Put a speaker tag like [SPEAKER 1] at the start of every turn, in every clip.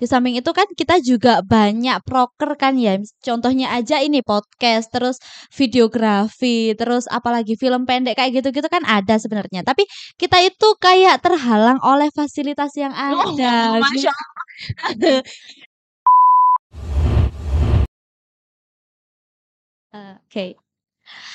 [SPEAKER 1] Di samping itu kan kita juga banyak proker kan ya. Contohnya aja ini podcast, terus videografi, terus apalagi film pendek kayak gitu-gitu kan ada sebenarnya. Tapi kita itu kayak terhalang oleh fasilitas yang
[SPEAKER 2] Oh,
[SPEAKER 1] ada.
[SPEAKER 2] Masya Allah.
[SPEAKER 1] Oke.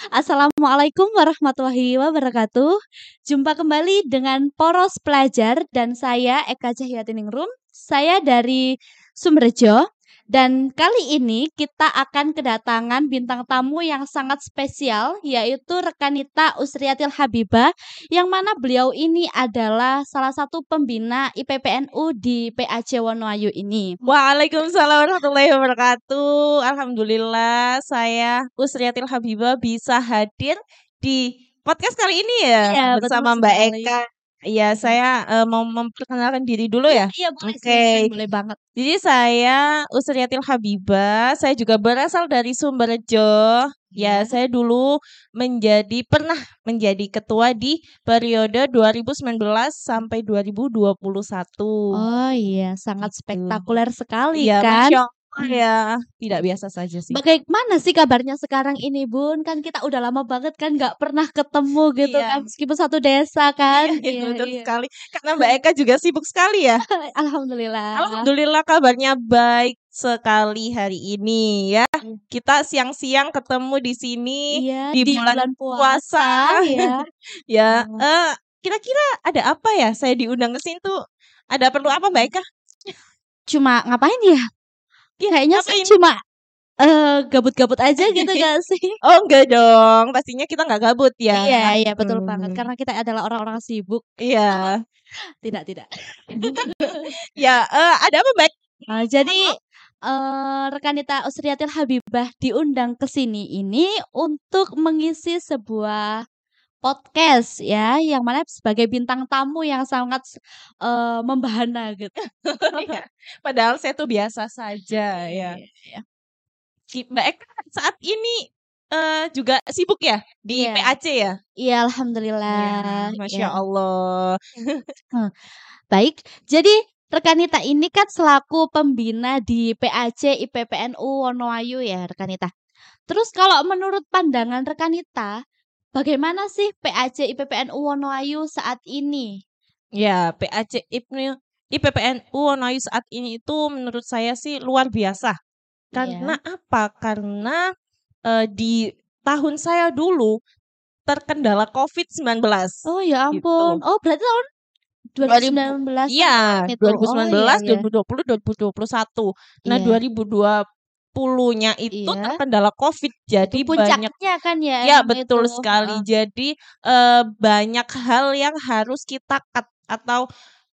[SPEAKER 1] Assalamualaikum warahmatullahi wabarakatuh. Jumpa kembali dengan Poros Pelajar dan saya Eka Cahyatiningrum. Saya dari Sumberjo dan kali ini kita akan kedatangan bintang tamu yang sangat spesial yaitu Rekanita Usriatil Habibah yang mana beliau ini adalah salah satu pembina IPPNU di PAC Wonoayu ini.
[SPEAKER 2] Waalaikumsalam warahmatullahi wabarakatuh. Alhamdulillah saya Usriatil Habibah bisa hadir di podcast kali ini ya
[SPEAKER 1] Iya,
[SPEAKER 2] bersama
[SPEAKER 1] betul
[SPEAKER 2] Mbak
[SPEAKER 1] sekali.
[SPEAKER 2] Eka. Iya, saya eh, mau memperkenalkan diri dulu ya.
[SPEAKER 1] Iya, boleh
[SPEAKER 2] Oke.
[SPEAKER 1] silakan, boleh banget.
[SPEAKER 2] Jadi saya Usriatil Habibah, saya juga berasal dari Sumberjo. Ya,
[SPEAKER 1] Iya.
[SPEAKER 2] saya dulu menjadi pernah menjadi ketua di periode 2019 sampai 2021.
[SPEAKER 1] Oh iya, sangat
[SPEAKER 2] Gitu.
[SPEAKER 1] spektakuler sekali
[SPEAKER 2] Iya,
[SPEAKER 1] kan.
[SPEAKER 2] Masya Allah ya. Tidak biasa saja sih.
[SPEAKER 1] Bagaimana sih kabarnya sekarang ini, Bun? Kan kita udah lama banget kan nggak pernah ketemu gitu
[SPEAKER 2] Iya.
[SPEAKER 1] kan, meskipun satu desa kan.
[SPEAKER 2] Iya, iya,
[SPEAKER 1] Iya,
[SPEAKER 2] betul
[SPEAKER 1] iya.
[SPEAKER 2] sekali. Karena Mbak Eka juga sibuk sekali ya.
[SPEAKER 1] Alhamdulillah.
[SPEAKER 2] Alhamdulillah kabarnya baik sekali hari ini ya. Kita siang-siang ketemu di sini
[SPEAKER 1] Iya,
[SPEAKER 2] di
[SPEAKER 1] di
[SPEAKER 2] bulan
[SPEAKER 1] bulan
[SPEAKER 2] puasa.
[SPEAKER 1] puasa ya.
[SPEAKER 2] Ya, eh kira-kira ada apa ya saya diundang ke sini tuh? Ada perlu apa Mbak Eka?
[SPEAKER 1] Cuma ngapain ya?
[SPEAKER 2] Iya,
[SPEAKER 1] Kayaknya sih
[SPEAKER 2] ngapain?
[SPEAKER 1] cuma eh, gabut-gabut aja gitu gak sih?
[SPEAKER 2] Oh enggak dong, pastinya kita nggak gabut ya.
[SPEAKER 1] Iya, iya betul banget.
[SPEAKER 2] Hmm,
[SPEAKER 1] Karena kita adalah orang-orang sibuk.
[SPEAKER 2] Iya.
[SPEAKER 1] Tidak, tidak.
[SPEAKER 2] Ya, eh, ada apa Mbak?
[SPEAKER 1] Nah, jadi eh Rekanita Usriatil Habibah diundang ke sini ini untuk mengisi sebuah podcast ya, yang mana sebagai bintang tamu yang sangat eh membahana gitu.
[SPEAKER 2] Iya. Padahal saya tuh biasa saja ya.
[SPEAKER 1] Iya.
[SPEAKER 2] Ki- Mbak Eka saat ini eh juga sibuk ya di
[SPEAKER 1] Iya.
[SPEAKER 2] PAC ya?
[SPEAKER 1] Iya, alhamdulillah.
[SPEAKER 2] Ya, Masya
[SPEAKER 1] Ya.
[SPEAKER 2] Allah.
[SPEAKER 1] Baik, jadi Rekanita ini kan selaku pembina di PAC IPPNU Wonoayu ya, Rekanita. Terus kalau menurut pandangan Rekanita, bagaimana sih PAC IPPNU Wonoayu saat ini?
[SPEAKER 2] Ya, PAC IPPNU Wonoayu saat ini itu menurut saya sih luar biasa. Karena
[SPEAKER 1] Iya.
[SPEAKER 2] apa? Karena eh, di tahun saya dulu terkendala COVID-19
[SPEAKER 1] Oh ya
[SPEAKER 2] gitu.
[SPEAKER 1] ampun. Oh berarti tahun 2019
[SPEAKER 2] Iya,
[SPEAKER 1] itu. Oh
[SPEAKER 2] 2019,
[SPEAKER 1] iya ya.
[SPEAKER 2] 2020, 2021. Nah,
[SPEAKER 1] Iya.
[SPEAKER 2] 2020-nya itu
[SPEAKER 1] Iya.
[SPEAKER 2] terkendala COVID.
[SPEAKER 1] Itu
[SPEAKER 2] Jadi banyak
[SPEAKER 1] puncaknya kan ya
[SPEAKER 2] Ya, betul
[SPEAKER 1] itu.
[SPEAKER 2] sekali.
[SPEAKER 1] Heeh.
[SPEAKER 2] Jadi eh, banyak hal yang harus kita cut atau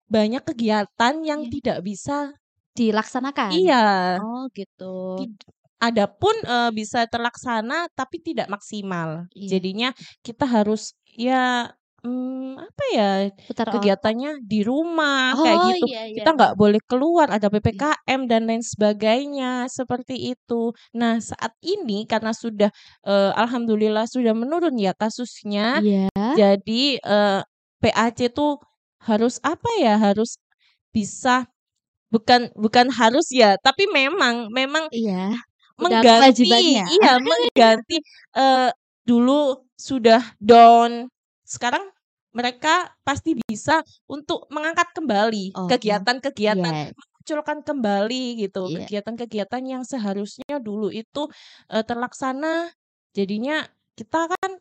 [SPEAKER 2] banyak kegiatan yang
[SPEAKER 1] Iya.
[SPEAKER 2] tidak bisa
[SPEAKER 1] Dilaksanakan.
[SPEAKER 2] iya.
[SPEAKER 1] Oh gitu.
[SPEAKER 2] Adapun eh, bisa terlaksana tapi tidak maksimal.
[SPEAKER 1] Iya.
[SPEAKER 2] Jadinya kita harus ya mm, apa ya
[SPEAKER 1] Putar
[SPEAKER 2] kegiatannya di rumah kayak
[SPEAKER 1] Oh
[SPEAKER 2] gitu.
[SPEAKER 1] iya iya.
[SPEAKER 2] Kita nggak boleh keluar, ada
[SPEAKER 1] Iya.
[SPEAKER 2] PPKM dan lain sebagainya seperti itu. Nah saat ini karena sudah eh, alhamdulillah sudah menurun ya kasusnya,
[SPEAKER 1] Iya.
[SPEAKER 2] jadi eh, PAC tuh harus apa ya harus bisa bukan bukan harus ya, tapi memang memang
[SPEAKER 1] Iya.
[SPEAKER 2] Mengganti
[SPEAKER 1] kewajibannya.
[SPEAKER 2] iya mengganti eh, dulu sudah down sekarang mereka pasti bisa untuk mengangkat kembali
[SPEAKER 1] Oh,
[SPEAKER 2] kegiatan-kegiatan
[SPEAKER 1] Iya.
[SPEAKER 2] munculkan kembali gitu
[SPEAKER 1] Iya.
[SPEAKER 2] kegiatan-kegiatan yang seharusnya dulu itu eh, terlaksana jadinya kita kan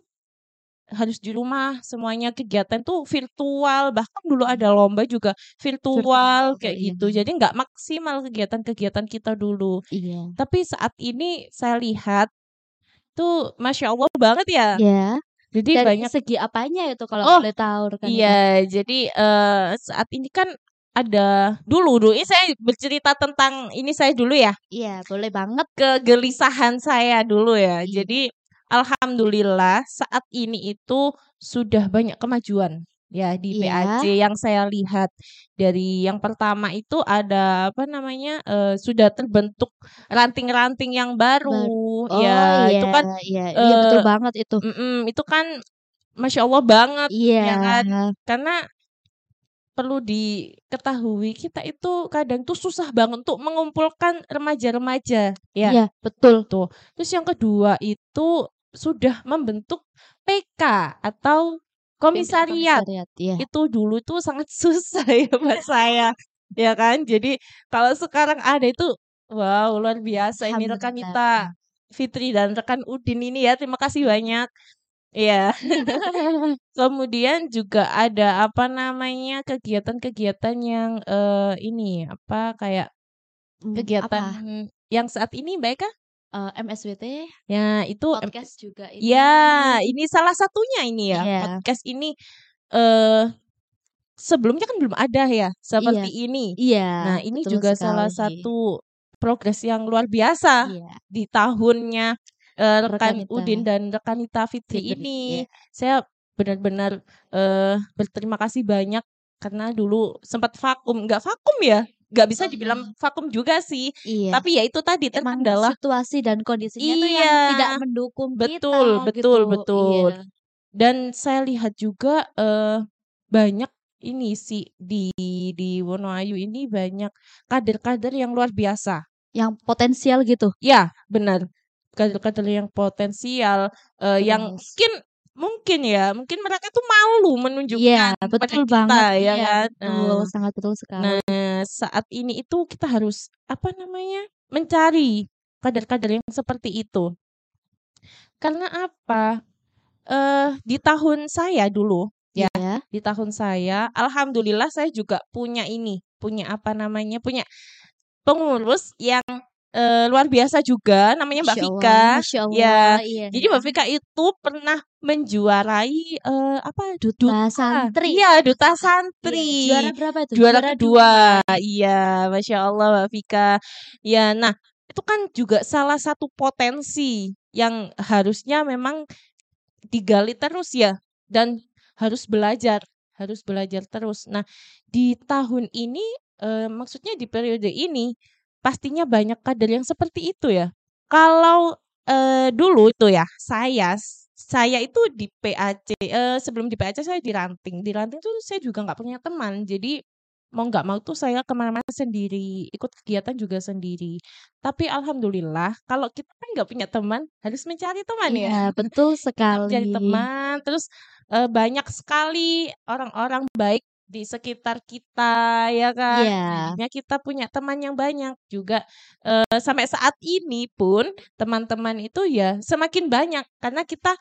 [SPEAKER 2] harus di rumah semuanya kegiatan tuh virtual bahkan dulu ada lomba juga virtual
[SPEAKER 1] Virtual,
[SPEAKER 2] kayak
[SPEAKER 1] iya.
[SPEAKER 2] gitu jadi nggak maksimal kegiatan-kegiatan kita dulu
[SPEAKER 1] Iya.
[SPEAKER 2] tapi saat ini saya lihat tuh masya Allah banget ya.
[SPEAKER 1] Iya.
[SPEAKER 2] Jadi
[SPEAKER 1] Dari
[SPEAKER 2] banyak.
[SPEAKER 1] segi apanya itu kalau
[SPEAKER 2] Oh,
[SPEAKER 1] boleh tahu Rekanita?
[SPEAKER 2] Iya, jadi eh, saat ini kan ada dulu dulu ini saya bercerita tentang ini saya dulu ya
[SPEAKER 1] Iya, boleh banget.
[SPEAKER 2] kegelisahan saya dulu ya.
[SPEAKER 1] Iya.
[SPEAKER 2] Jadi alhamdulillah saat ini itu sudah banyak kemajuan ya di
[SPEAKER 1] Iya.
[SPEAKER 2] PAC yang saya lihat dari yang pertama itu ada apa namanya eh, sudah terbentuk ranting-ranting yang baru
[SPEAKER 1] Baru. Oh
[SPEAKER 2] ya
[SPEAKER 1] iya,
[SPEAKER 2] itu kan
[SPEAKER 1] iya, iya betul banget itu.
[SPEAKER 2] mm-mm, itu kan masya Allah banget
[SPEAKER 1] Iya.
[SPEAKER 2] ya kan karena perlu diketahui kita itu kadang tuh susah banget untuk mengumpulkan remaja-remaja ya.
[SPEAKER 1] Iya, betul.
[SPEAKER 2] Tuh. Terus yang kedua itu sudah membentuk PK atau komisariat.
[SPEAKER 1] Komisariat, iya.
[SPEAKER 2] Itu dulu tuh sangat susah ya buat saya. Ya kan? Jadi kalau sekarang ada itu wow luar biasa ini rekan kita Fitri dan rekan Udin ini ya. Terima kasih banyak. Iya. Kemudian juga ada apa namanya kegiatan-kegiatan yang eh, ini apa kayak kegiatan
[SPEAKER 1] apa?
[SPEAKER 2] yang saat ini Mbak Eka?
[SPEAKER 1] Eee, MSWT,
[SPEAKER 2] Ya itu
[SPEAKER 1] podcast juga
[SPEAKER 2] ya
[SPEAKER 1] ini.
[SPEAKER 2] ini salah satunya ini ya.
[SPEAKER 1] Iya.
[SPEAKER 2] Podcast ini eh sebelumnya kan belum ada ya
[SPEAKER 1] Iya.
[SPEAKER 2] seperti ini.
[SPEAKER 1] Iya,
[SPEAKER 2] Nah, ini juga salah
[SPEAKER 1] sekali.
[SPEAKER 2] satu progres yang luar biasa
[SPEAKER 1] Iya.
[SPEAKER 2] di tahunnya eh, rekan
[SPEAKER 1] Rekanita.
[SPEAKER 2] Udin dan rekanita Fitri
[SPEAKER 1] Fitri,
[SPEAKER 2] ini.
[SPEAKER 1] iya.
[SPEAKER 2] Saya benar-benar eh berterima kasih banyak karena dulu sempat vakum, nggak vakum ya, nggak bisa dibilang vakum juga sih.
[SPEAKER 1] Iya.
[SPEAKER 2] Tapi ya itu tadi
[SPEAKER 1] Emang
[SPEAKER 2] terkendala
[SPEAKER 1] situasi dan kondisinya tuh yang
[SPEAKER 2] Iya.
[SPEAKER 1] tidak mendukung
[SPEAKER 2] Betul,
[SPEAKER 1] kita
[SPEAKER 2] betul,
[SPEAKER 1] gitu.
[SPEAKER 2] betul.
[SPEAKER 1] Iya.
[SPEAKER 2] Dan saya lihat juga eh banyak ini sih di di Wonoayu ini banyak kader-kader yang luar biasa.
[SPEAKER 1] Yang potensial gitu.
[SPEAKER 2] Ya, benar. Kader-kader yang potensial eh yang mungkin mungkin ya, mungkin mereka tuh malu
[SPEAKER 1] Iya,
[SPEAKER 2] menunjukkan kepada
[SPEAKER 1] betul
[SPEAKER 2] kita
[SPEAKER 1] banget.
[SPEAKER 2] ya
[SPEAKER 1] Iya,
[SPEAKER 2] kan.
[SPEAKER 1] betul,
[SPEAKER 2] Nah,
[SPEAKER 1] sangat betul sekali.
[SPEAKER 2] nah saat ini itu kita harus apa namanya? mencari kader-kader yang seperti itu. Karena apa? Eh di tahun saya dulu ya,
[SPEAKER 1] Iya.
[SPEAKER 2] di tahun saya alhamdulillah saya juga punya ini, punya apa namanya? punya pengurus yang eh, luar biasa juga namanya Mbak
[SPEAKER 1] Masya
[SPEAKER 2] Vika.
[SPEAKER 1] Allah,
[SPEAKER 2] Ya.
[SPEAKER 1] Iya.
[SPEAKER 2] Jadi Mbak Vika itu pernah menjuarai eh apa?
[SPEAKER 1] Duta Santri.
[SPEAKER 2] Iya, duta
[SPEAKER 1] Iya,
[SPEAKER 2] santri.
[SPEAKER 1] juara berapa itu?
[SPEAKER 2] Juara
[SPEAKER 1] Juara
[SPEAKER 2] kedua.
[SPEAKER 1] dua.
[SPEAKER 2] Iya, Masya Allah Mbak Vika. Ya, nah itu kan juga salah satu potensi yang harusnya memang digali terus ya dan harus belajar, harus belajar terus. Nah, di tahun ini eh, maksudnya di periode ini pastinya banyak kader yang seperti itu ya. Kalau eh, dulu itu ya, saya saya itu di PAC eh, sebelum di PAC saya di ranting. Di ranting tuh saya juga nggak punya teman. Jadi mau nggak mau tuh saya ke mana-mana sendiri, ikut kegiatan juga sendiri. Tapi alhamdulillah kalau kita kan nggak punya teman, harus mencari teman ya.
[SPEAKER 1] Iya, betul
[SPEAKER 2] Kita mencari
[SPEAKER 1] sekali.
[SPEAKER 2] teman, terus eh, banyak sekali orang-orang baik di sekitar kita ya kan.
[SPEAKER 1] Iya.
[SPEAKER 2] Jadinya kita punya teman yang banyak juga eh, sampai saat ini pun teman-teman itu ya semakin banyak karena kita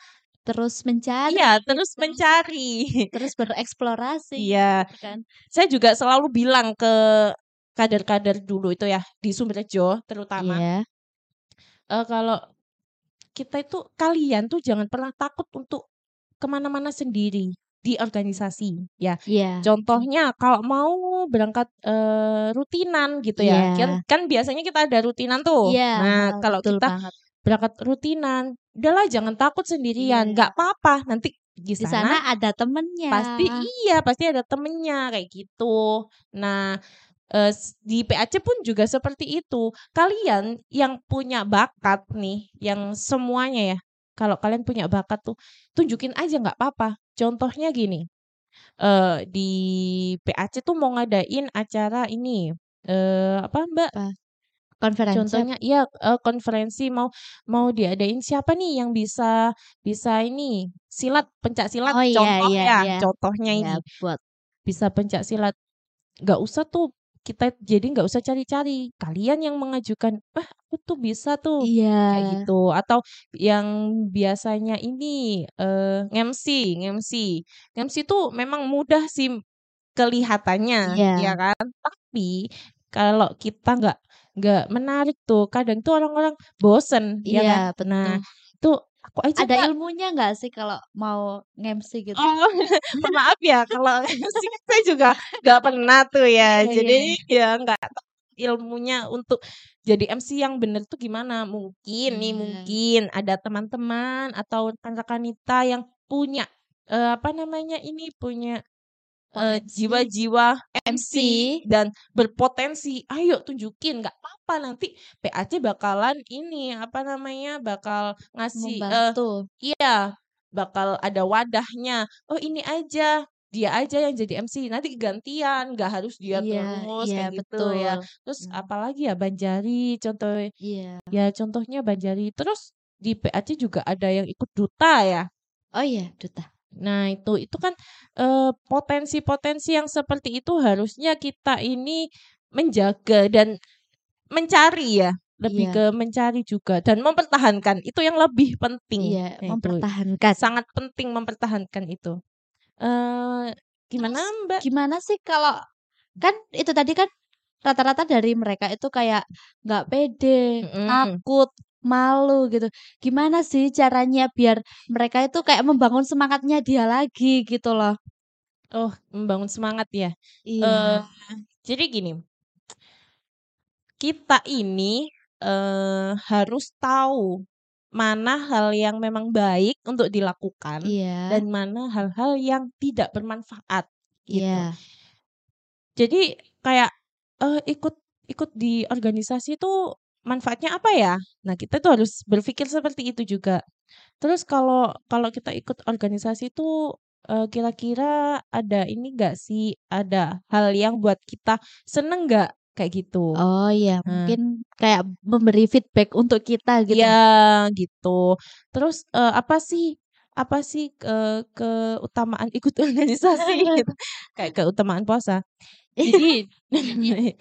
[SPEAKER 1] Terus mencari
[SPEAKER 2] iya terus
[SPEAKER 1] gitu.
[SPEAKER 2] mencari.
[SPEAKER 1] Terus bereksplorasi
[SPEAKER 2] Iya.
[SPEAKER 1] gitu kan.
[SPEAKER 2] Saya juga selalu bilang ke kader-kader dulu itu ya di Sumberjo terutama
[SPEAKER 1] Iya.
[SPEAKER 2] eh, kalau kita itu kalian tuh jangan pernah takut untuk ke mana-mana sendiri di organisasi ya.
[SPEAKER 1] Iya.
[SPEAKER 2] Contohnya kalau mau berangkat eh, rutinan gitu ya, kan,
[SPEAKER 1] Iya.
[SPEAKER 2] kan biasanya kita ada rutinan tuh.
[SPEAKER 1] Iya,
[SPEAKER 2] Nah kalau kita
[SPEAKER 1] banget.
[SPEAKER 2] berangkat rutinan, udahlah jangan takut sendirian,
[SPEAKER 1] Iya.
[SPEAKER 2] nggak apa-apa. Nanti di
[SPEAKER 1] Di
[SPEAKER 2] sana
[SPEAKER 1] sana ada temennya.
[SPEAKER 2] pasti iya pasti ada temennya kayak gitu. Nah s- di PAC pun juga seperti itu. Kalian yang punya bakat nih, yang semuanya ya, kalau kalian punya bakat tuh tunjukin aja nggak apa-apa. Contohnya gini, eh di PAC tuh mau ngadain acara ini, eh apa Mbak?
[SPEAKER 1] Apa? Konferensi.
[SPEAKER 2] Contohnya iya eh, konferensi mau mau diadain siapa nih yang bisa bisa ini silat pencak silat
[SPEAKER 1] Oh iya,
[SPEAKER 2] contoh
[SPEAKER 1] iya,
[SPEAKER 2] ya
[SPEAKER 1] iya.
[SPEAKER 2] contohnya
[SPEAKER 1] Iya,
[SPEAKER 2] ini
[SPEAKER 1] buat
[SPEAKER 2] bisa pencak silat nggak usah tuh kita jadi nggak usah cari-cari. Kalian yang mengajukan wah aku tuh bisa tuh kayak
[SPEAKER 1] Iya.
[SPEAKER 2] gitu. Atau yang biasanya ini eh ngemsi ngemsi ngemsi tuh memang mudah sih kelihatannya
[SPEAKER 1] Iya.
[SPEAKER 2] ya kan? Tapi kalau kita nggak nggak menarik tuh kadang tuh orang-orang bosen ya
[SPEAKER 1] Iya,
[SPEAKER 2] kan? Nah itu aku aja
[SPEAKER 1] Ada
[SPEAKER 2] Mbak.
[SPEAKER 1] ilmunya nggak sih kalau mau nge-MC gitu?
[SPEAKER 2] Oh, maaf ya kalau sih saya juga nggak pernah tuh ya.
[SPEAKER 1] Iya, iya,
[SPEAKER 2] Jadi
[SPEAKER 1] iya.
[SPEAKER 2] ya nggak ilmunya untuk jadi MC yang bener tuh gimana. Mungkin nih
[SPEAKER 1] Iya.
[SPEAKER 2] mungkin ada teman-teman atau rekan-rekan yang punya eh, apa namanya ini punya
[SPEAKER 1] Potensi
[SPEAKER 2] jiwa-jiwa MC
[SPEAKER 1] MC
[SPEAKER 2] dan berpotensi. Ayo tunjukin nggak apa-apa nanti PAC bakalan ini apa namanya bakal ngasih
[SPEAKER 1] membantu.
[SPEAKER 2] Iya, bakal ada wadahnya. Oh, ini aja dia aja yang jadi MC, nanti gantian, nggak harus dia
[SPEAKER 1] Iya
[SPEAKER 2] terus
[SPEAKER 1] iya,
[SPEAKER 2] kayak gitu ya.
[SPEAKER 1] betul.
[SPEAKER 2] Terus
[SPEAKER 1] Mmm.
[SPEAKER 2] apalagi ya, Banjari contoh
[SPEAKER 1] Iya.
[SPEAKER 2] ya contohnya Banjari. Terus di PAC juga ada yang ikut duta ya.
[SPEAKER 1] Oh iya, duta.
[SPEAKER 2] Nah itu itu kan, potensi-potensi yang seperti itu harusnya kita ini menjaga dan mencari ya, lebih
[SPEAKER 1] Iya.
[SPEAKER 2] ke mencari juga dan mempertahankan, itu yang lebih penting.
[SPEAKER 1] Iya,
[SPEAKER 2] Nah itu,
[SPEAKER 1] mempertahankan.
[SPEAKER 2] sangat penting mempertahankan itu. Eee, gimana
[SPEAKER 1] Terus
[SPEAKER 2] Mbak?
[SPEAKER 1] gimana sih kalau kan itu tadi kan rata-rata dari mereka itu kayak nggak pede,
[SPEAKER 2] Mhm.
[SPEAKER 1] takut, malu gitu. Gimana sih caranya biar mereka itu kayak membangun semangatnya dia lagi gitu loh?
[SPEAKER 2] Oh, membangun semangat ya? Eee,
[SPEAKER 1] Iya.
[SPEAKER 2] jadi gini kita ini, eee, harus tahu mana hal yang memang baik untuk dilakukan
[SPEAKER 1] Iya.
[SPEAKER 2] dan mana hal-hal yang tidak bermanfaat, gitu.
[SPEAKER 1] Iya.
[SPEAKER 2] Jadi kayak, eee, ikut ikut di organisasi itu manfaatnya apa ya? Nah kita tuh harus berpikir seperti itu juga. Terus kalau kalau kita ikut organisasi itu, kira-kira ada ini nggak sih, ada hal yang buat kita seneng nggak? Kayak gitu.
[SPEAKER 1] Oh iya,
[SPEAKER 2] Nah
[SPEAKER 1] mungkin kayak memberi feedback untuk kita gitu.
[SPEAKER 2] Iya, gitu. Terus, eee, apa sih apa sih, eee, keutamaan ikut organisasi gitu, kayak keutamaan puasa. Jadi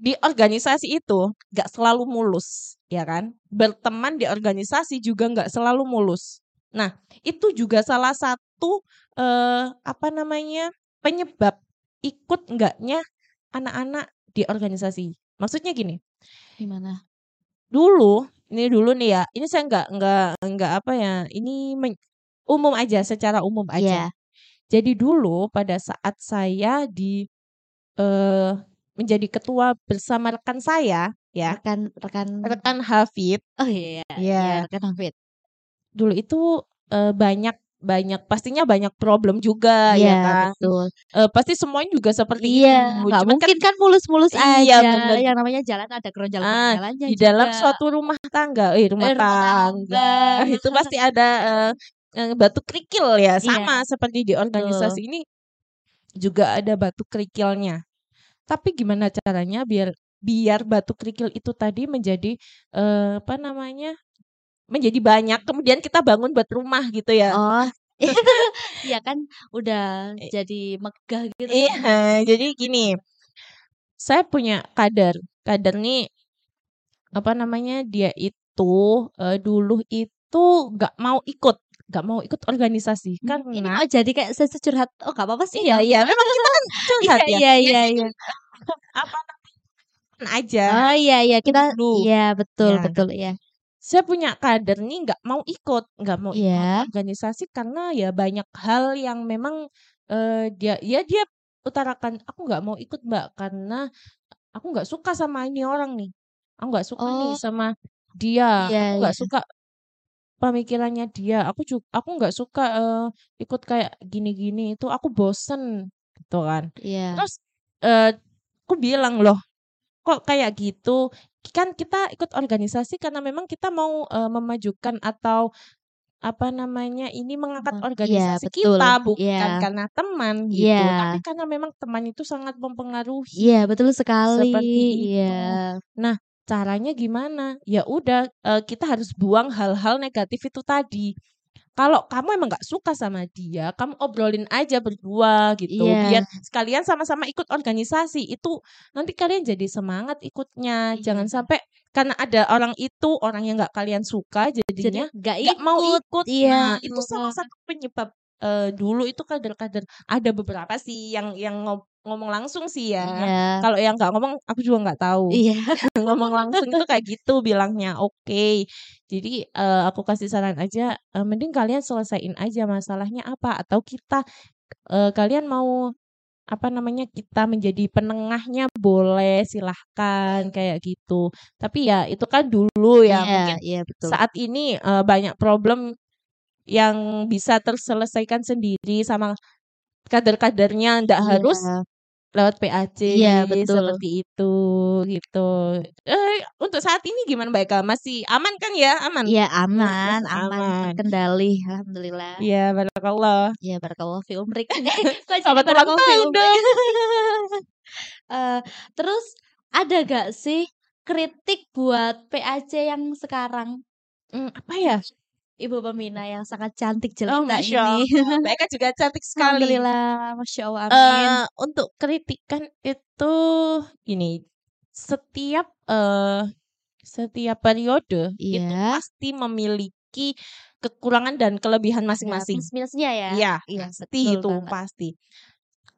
[SPEAKER 2] di organisasi itu nggak selalu mulus, ya kan. Berteman di organisasi juga nggak selalu mulus. Nah, itu juga salah satu, eee, apa namanya, penyebab ikut enggaknya anak-anak di organisasi. Maksudnya gini
[SPEAKER 1] Gimana?
[SPEAKER 2] dulu, ini dulu nih ya, ini saya nggak nggak nggak apa ya, ini men umum aja, secara umum aja.
[SPEAKER 1] Iya.
[SPEAKER 2] Jadi dulu pada saat saya di, eee, menjadi ketua bersama rekan saya ya,
[SPEAKER 1] Rekan rekan
[SPEAKER 2] rekan Hafid.
[SPEAKER 1] Oh iya, iya
[SPEAKER 2] Iya.
[SPEAKER 1] rekan Hafid.
[SPEAKER 2] Dulu itu, eee, banyak banyak pastinya banyak problem juga ya
[SPEAKER 1] Iya,
[SPEAKER 2] kan.
[SPEAKER 1] betul.
[SPEAKER 2] Eee, pasti semuanya juga seperti
[SPEAKER 1] Iya,
[SPEAKER 2] itu.
[SPEAKER 1] nggak
[SPEAKER 2] kan
[SPEAKER 1] mungkin kan mulus-mulus
[SPEAKER 2] iya,
[SPEAKER 1] aja.
[SPEAKER 2] bener.
[SPEAKER 1] Yang namanya jalan ada
[SPEAKER 2] Ah,
[SPEAKER 1] keronjal-keronjalannya
[SPEAKER 2] di dalam
[SPEAKER 1] juga.
[SPEAKER 2] suatu rumah tangga eh, rumah
[SPEAKER 1] Eh, rumah
[SPEAKER 2] tangga,
[SPEAKER 1] tangga.
[SPEAKER 2] itu pasti ada, eee, batu kerikil ya,
[SPEAKER 1] Iya,
[SPEAKER 2] sama seperti di organisasi
[SPEAKER 1] betul.
[SPEAKER 2] ini juga ada batu kerikilnya. Tapi gimana caranya biar biar batu kerikil itu tadi menjadi, eee, apa namanya, menjadi banyak, kemudian kita bangun buat rumah gitu ya.
[SPEAKER 1] Oh, iya kan udah jadi megah gitu
[SPEAKER 2] Iya,
[SPEAKER 1] kan.
[SPEAKER 2] jadi gini, saya punya kader, kader nih, apa namanya, dia itu, eee, dulu itu nggak mau ikut nggak mau ikut organisasi
[SPEAKER 1] Mmm, ini
[SPEAKER 2] karena
[SPEAKER 1] mau jadi kayak sesi curhat, oh nggak apa-apa sih,
[SPEAKER 2] Iya
[SPEAKER 1] nggak
[SPEAKER 2] iya, memang kita kan curhat
[SPEAKER 1] Iya
[SPEAKER 2] ya.
[SPEAKER 1] iya
[SPEAKER 2] Ya
[SPEAKER 1] iya iya.
[SPEAKER 2] apa aja.
[SPEAKER 1] Oh iya iya, kita
[SPEAKER 2] Dulu.
[SPEAKER 1] iya betul
[SPEAKER 2] Ya.
[SPEAKER 1] betul, iya.
[SPEAKER 2] Saya punya kader nih nggak mau ikut, nggak mau ikut
[SPEAKER 1] Iya.
[SPEAKER 2] organisasi karena ya banyak hal yang memang, eee, dia ya dia utarakan, "Aku nggak mau ikut Mbak, karena aku nggak suka sama ini orang nih. Aku nggak suka nih
[SPEAKER 1] Oh.
[SPEAKER 2] sama dia,
[SPEAKER 1] Iya
[SPEAKER 2] aku nggak
[SPEAKER 1] iya.
[SPEAKER 2] suka pemikirannya dia, aku jug aku nggak suka, eee, ikut kayak gini-gini itu, aku bosen." Gitu kan.
[SPEAKER 1] Iya.
[SPEAKER 2] Terus, eee, aku bilang, "Loh, kok kayak gitu? Kan kita ikut organisasi karena memang kita mau, eee, memajukan atau apa namanya, ini mengangkat
[SPEAKER 1] iya
[SPEAKER 2] organisasi
[SPEAKER 1] betul,
[SPEAKER 2] kita, bukan
[SPEAKER 1] iya.
[SPEAKER 2] karena teman gitu, tapi
[SPEAKER 1] Iya.
[SPEAKER 2] karena memang teman itu sangat mempengaruhi."
[SPEAKER 1] Iya, betul sekali,
[SPEAKER 2] Seperti itu.
[SPEAKER 1] iya.
[SPEAKER 2] Nah, caranya gimana? Ya udah, eee, kita harus buang hal-hal negatif itu tadi. Kalau kamu emang nggak suka sama dia, kamu obrolin aja berdua gitu, biar
[SPEAKER 1] Iya.
[SPEAKER 2] sekalian sama-sama ikut organisasi, itu nanti kalian jadi semangat ikutnya. Jangan
[SPEAKER 1] Iya.
[SPEAKER 2] sampai karena ada orang itu, orang yang nggak kalian suka,
[SPEAKER 1] Jadi
[SPEAKER 2] jadinya
[SPEAKER 1] nggak
[SPEAKER 2] nggak mau
[SPEAKER 1] ikut,
[SPEAKER 2] ikut.
[SPEAKER 1] iya.
[SPEAKER 2] Nah, itu salah satu penyebab, eee, dulu itu kader-kader ada beberapa sih yang yang ngo ngomong langsung sih ya.
[SPEAKER 1] Iya.
[SPEAKER 2] Kalau yang nggak ngomong, aku juga nggak tahu.
[SPEAKER 1] Iya.
[SPEAKER 2] Ngomong langsung itu kayak gitu bilangnya, "Oke." Jadi, eee, aku kasih saran aja, eee, mending kalian selesaiin aja masalahnya apa, atau kita, eee, kalian mau, apa namanya, kita menjadi penengahnya boleh, silahkan, kayak gitu. Tapi ya itu kan dulu ya,
[SPEAKER 1] Iya
[SPEAKER 2] mungkin
[SPEAKER 1] iya, betul.
[SPEAKER 2] saat ini, eee, banyak problem yang bisa terselesaikan sendiri sama kader-kadernya, ndak harus
[SPEAKER 1] Iya.
[SPEAKER 2] lewat PAC
[SPEAKER 1] Iya, betul.
[SPEAKER 2] seperti itu gitu. Eh, untuk saat ini gimana Mbak Eka? Masih aman kan ya? Aman?
[SPEAKER 1] Iya, aman, aman,
[SPEAKER 2] Aman.
[SPEAKER 1] terkendali, alhamdulillah.
[SPEAKER 2] Iya, barakallah.
[SPEAKER 1] Ya, barakallah fi umrik.
[SPEAKER 2] Selamat ulang tahun dong.
[SPEAKER 1] Eee, terus ada gak sih kritik buat PAC yang sekarang?
[SPEAKER 2] Mmm, apa ya?
[SPEAKER 1] Ibu pembina yang sangat cantik
[SPEAKER 2] Oh,
[SPEAKER 1] jelita
[SPEAKER 2] Masya
[SPEAKER 1] ini.
[SPEAKER 2] Allah. Mbak Eka juga cantik sekali.
[SPEAKER 1] Alhamdulillah, Masya Allah, amin.
[SPEAKER 2] Eee, untuk kritikan itu gini, setiap, eee, setiap periode itu
[SPEAKER 1] Iya.
[SPEAKER 2] pasti memiliki kekurangan dan kelebihan
[SPEAKER 1] Ya,
[SPEAKER 2] masing-masing.
[SPEAKER 1] plus-minusnya ya?
[SPEAKER 2] Iya,
[SPEAKER 1] Iya,
[SPEAKER 2] pasti itu,
[SPEAKER 1] banget.
[SPEAKER 2] pasti.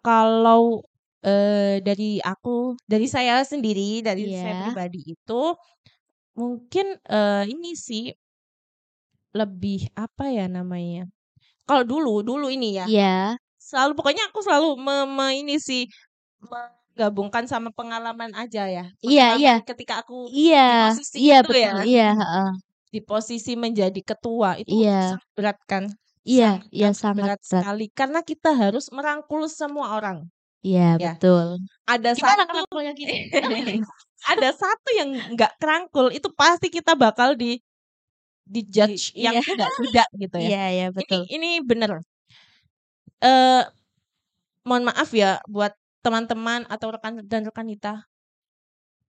[SPEAKER 2] Kalau, eee, dari aku, dari saya sendiri, dari saya
[SPEAKER 1] Iya.
[SPEAKER 2] pribadi itu mungkin, eee, ini sih lebih apa ya namanya, kalau dulu dulu ini ya,
[SPEAKER 1] Iya.
[SPEAKER 2] selalu pokoknya aku selalu me me ini sih, menggabungkan sama pengalaman aja ya,
[SPEAKER 1] Iya iya.
[SPEAKER 2] ketika aku di
[SPEAKER 1] Iya,
[SPEAKER 2] posisi
[SPEAKER 1] iya
[SPEAKER 2] itu
[SPEAKER 1] betul,
[SPEAKER 2] ya.
[SPEAKER 1] iya, heeh.
[SPEAKER 2] Di posisi menjadi ketua itu
[SPEAKER 1] Iya.
[SPEAKER 2] sangat berat kan,
[SPEAKER 1] Iya
[SPEAKER 2] sangat
[SPEAKER 1] iya,
[SPEAKER 2] amat
[SPEAKER 1] sangat
[SPEAKER 2] berat
[SPEAKER 1] berat.
[SPEAKER 2] sekali karena kita harus merangkul semua orang.
[SPEAKER 1] Iya,
[SPEAKER 2] Ya.
[SPEAKER 1] betul.
[SPEAKER 2] Ada
[SPEAKER 1] Gimana
[SPEAKER 2] satu ada satu yang nggak kerangkul, itu pasti kita bakal di
[SPEAKER 1] Di
[SPEAKER 2] di-judge yang
[SPEAKER 1] iya.
[SPEAKER 2] tidak-tidak gitu ya.
[SPEAKER 1] Iya iya,
[SPEAKER 2] Ini
[SPEAKER 1] betul.
[SPEAKER 2] ini bener. Eee, mohon maaf ya buat teman-teman atau rekan dan rekanita.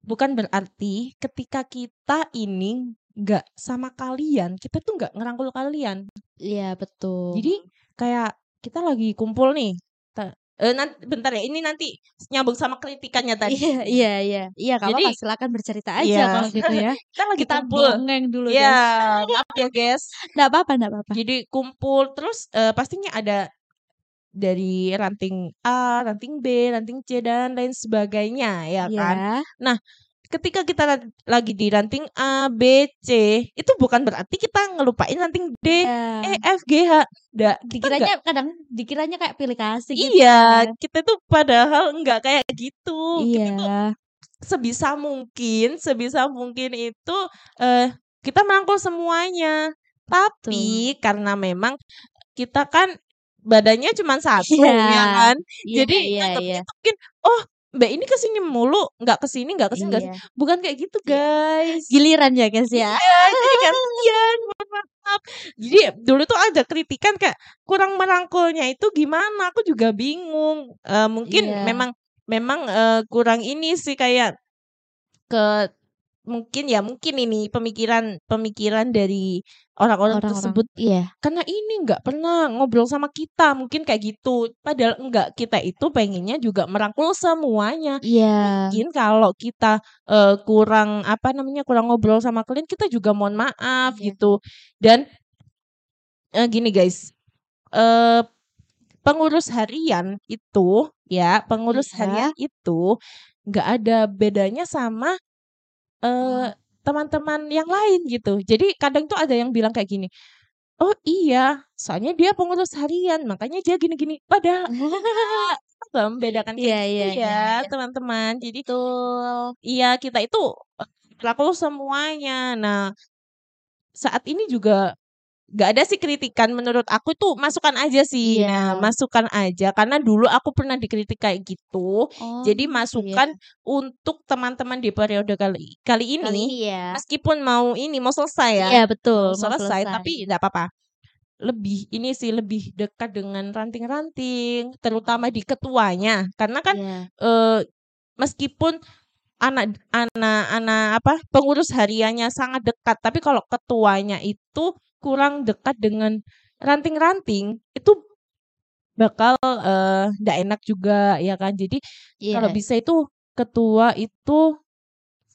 [SPEAKER 2] Bukan berarti ketika kita ini nggak sama kalian, kita tuh nggak ngerangkul kalian.
[SPEAKER 1] Iya, betul.
[SPEAKER 2] Jadi kayak kita lagi kumpul nih, te eee, nan bentar ya, ini nanti nyambung sama kritikannya tadi.
[SPEAKER 1] Iya iya iya. Iya, nggak
[SPEAKER 2] Jadi
[SPEAKER 1] silakan bercerita aja
[SPEAKER 2] iya,
[SPEAKER 1] kalau gitu ya.
[SPEAKER 2] kita lagi
[SPEAKER 1] Kita
[SPEAKER 2] kumpul.
[SPEAKER 1] dongeng dulu,
[SPEAKER 2] Iya,
[SPEAKER 1] guys.
[SPEAKER 2] maaf ya, guys.
[SPEAKER 1] Nggak apa-apa nggak apa-apa.
[SPEAKER 2] Jadi kumpul terus, eee, pastinya ada dari ranting A, ranting B, ranting C, dan lain sebagainya ya kan.
[SPEAKER 1] Iya.
[SPEAKER 2] Nah, ketika kita lagi di ranting A, B, C, itu bukan berarti kita ngelupain ranting D, E,
[SPEAKER 1] Iya.
[SPEAKER 2] F, G, H. Nggak, kita
[SPEAKER 1] Dikiranya kadang dikiranya kayak pilih kasih gitu
[SPEAKER 2] Iya,
[SPEAKER 1] kan.
[SPEAKER 2] kita tuh padahal nggak kayak gitu. Kita tuh
[SPEAKER 1] Iya.
[SPEAKER 2] sebisa mungkin sebisa mungkin itu, eee, kita merangkul semuanya.
[SPEAKER 1] Betul.
[SPEAKER 2] Tapi karena memang kita kan badannya cuman 1
[SPEAKER 1] Iya.
[SPEAKER 2] ya kan.
[SPEAKER 1] Iya
[SPEAKER 2] Jadi
[SPEAKER 1] iya
[SPEAKER 2] nganggepnya
[SPEAKER 1] iya.
[SPEAKER 2] tuh mungkin, "Oh, Mbak ini ke sini mulu, nggak ke sini nggak ke sini nggak ke
[SPEAKER 1] Iya.
[SPEAKER 2] sini." Bukan kayak gitu,
[SPEAKER 1] Iya.
[SPEAKER 2] guys.
[SPEAKER 1] Giliran ya, guys, ya.
[SPEAKER 2] Iya, jadi gantian, mohon maaf. Jadi dulu tuh ada kritikan kayak kurang merangkulnya itu gimana, aku juga bingung. Eee, mungkin
[SPEAKER 1] Iya.
[SPEAKER 2] memang memang, eee, kurang ini sih kayak ke mungkin ya mungkin ini pemikiran pemikiran dari orang-orang tersebut,
[SPEAKER 1] iya.
[SPEAKER 2] karena ini nggak pernah ngobrol sama kita, mungkin kayak gitu. Padahal enggak, kita itu pengennya juga merangkul semuanya.
[SPEAKER 1] Iya.
[SPEAKER 2] Mungkin kalau kita, eee, kurang apa namanya, kurang ngobrol sama kalian, kita juga mohon maaf
[SPEAKER 1] Iya.
[SPEAKER 2] gitu. Dan eee, gini guys, eee, pengurus harian itu ya, pengurus
[SPEAKER 1] Iya.
[SPEAKER 2] harian itu nggak ada bedanya sama, eee, teman-teman yang lain gitu. Jadi kadang tuh ada yang bilang kayak gini, "Oh iya, soalnya dia pengurus harian, makanya dia gini-gini." Padahal nggak membedakan kayak
[SPEAKER 1] Iya
[SPEAKER 2] gitu
[SPEAKER 1] iya iya
[SPEAKER 2] ya,
[SPEAKER 1] iya.
[SPEAKER 2] teman-teman. Jadi
[SPEAKER 1] Betul.
[SPEAKER 2] iya, kita itu, eee, merangkul semuanya. Nah, saat ini juga nggak ada sih kritikan, menurut aku tuh masukan aja sih. Nah,
[SPEAKER 1] Iya.
[SPEAKER 2] masukan aja, karena dulu aku pernah dikritik kayak gitu. Jadi
[SPEAKER 1] Oh, iya.
[SPEAKER 2] masukan untuk teman-teman di periode kali kali
[SPEAKER 1] Kali
[SPEAKER 2] ini,
[SPEAKER 1] ini ya.
[SPEAKER 2] meskipun mau ini, mau selesai ya,
[SPEAKER 1] Iya, betul,
[SPEAKER 2] mau
[SPEAKER 1] mau
[SPEAKER 2] selesai,
[SPEAKER 1] selesai.
[SPEAKER 2] tapi nggak apa-apa. Lebih ini sih, lebih dekat dengan ranting-ranting, terutama di ketuanya. Karena kan,
[SPEAKER 1] Iya.
[SPEAKER 2] eee, meskipun anak anak anak apa, pengurus hariannya sangat dekat, tapi kalau ketuanya itu kurang dekat dengan ranting-ranting, itu bakal, eee, nggak enak juga ya kan. Jadi kalau
[SPEAKER 1] Iya.
[SPEAKER 2] bisa itu ketua itu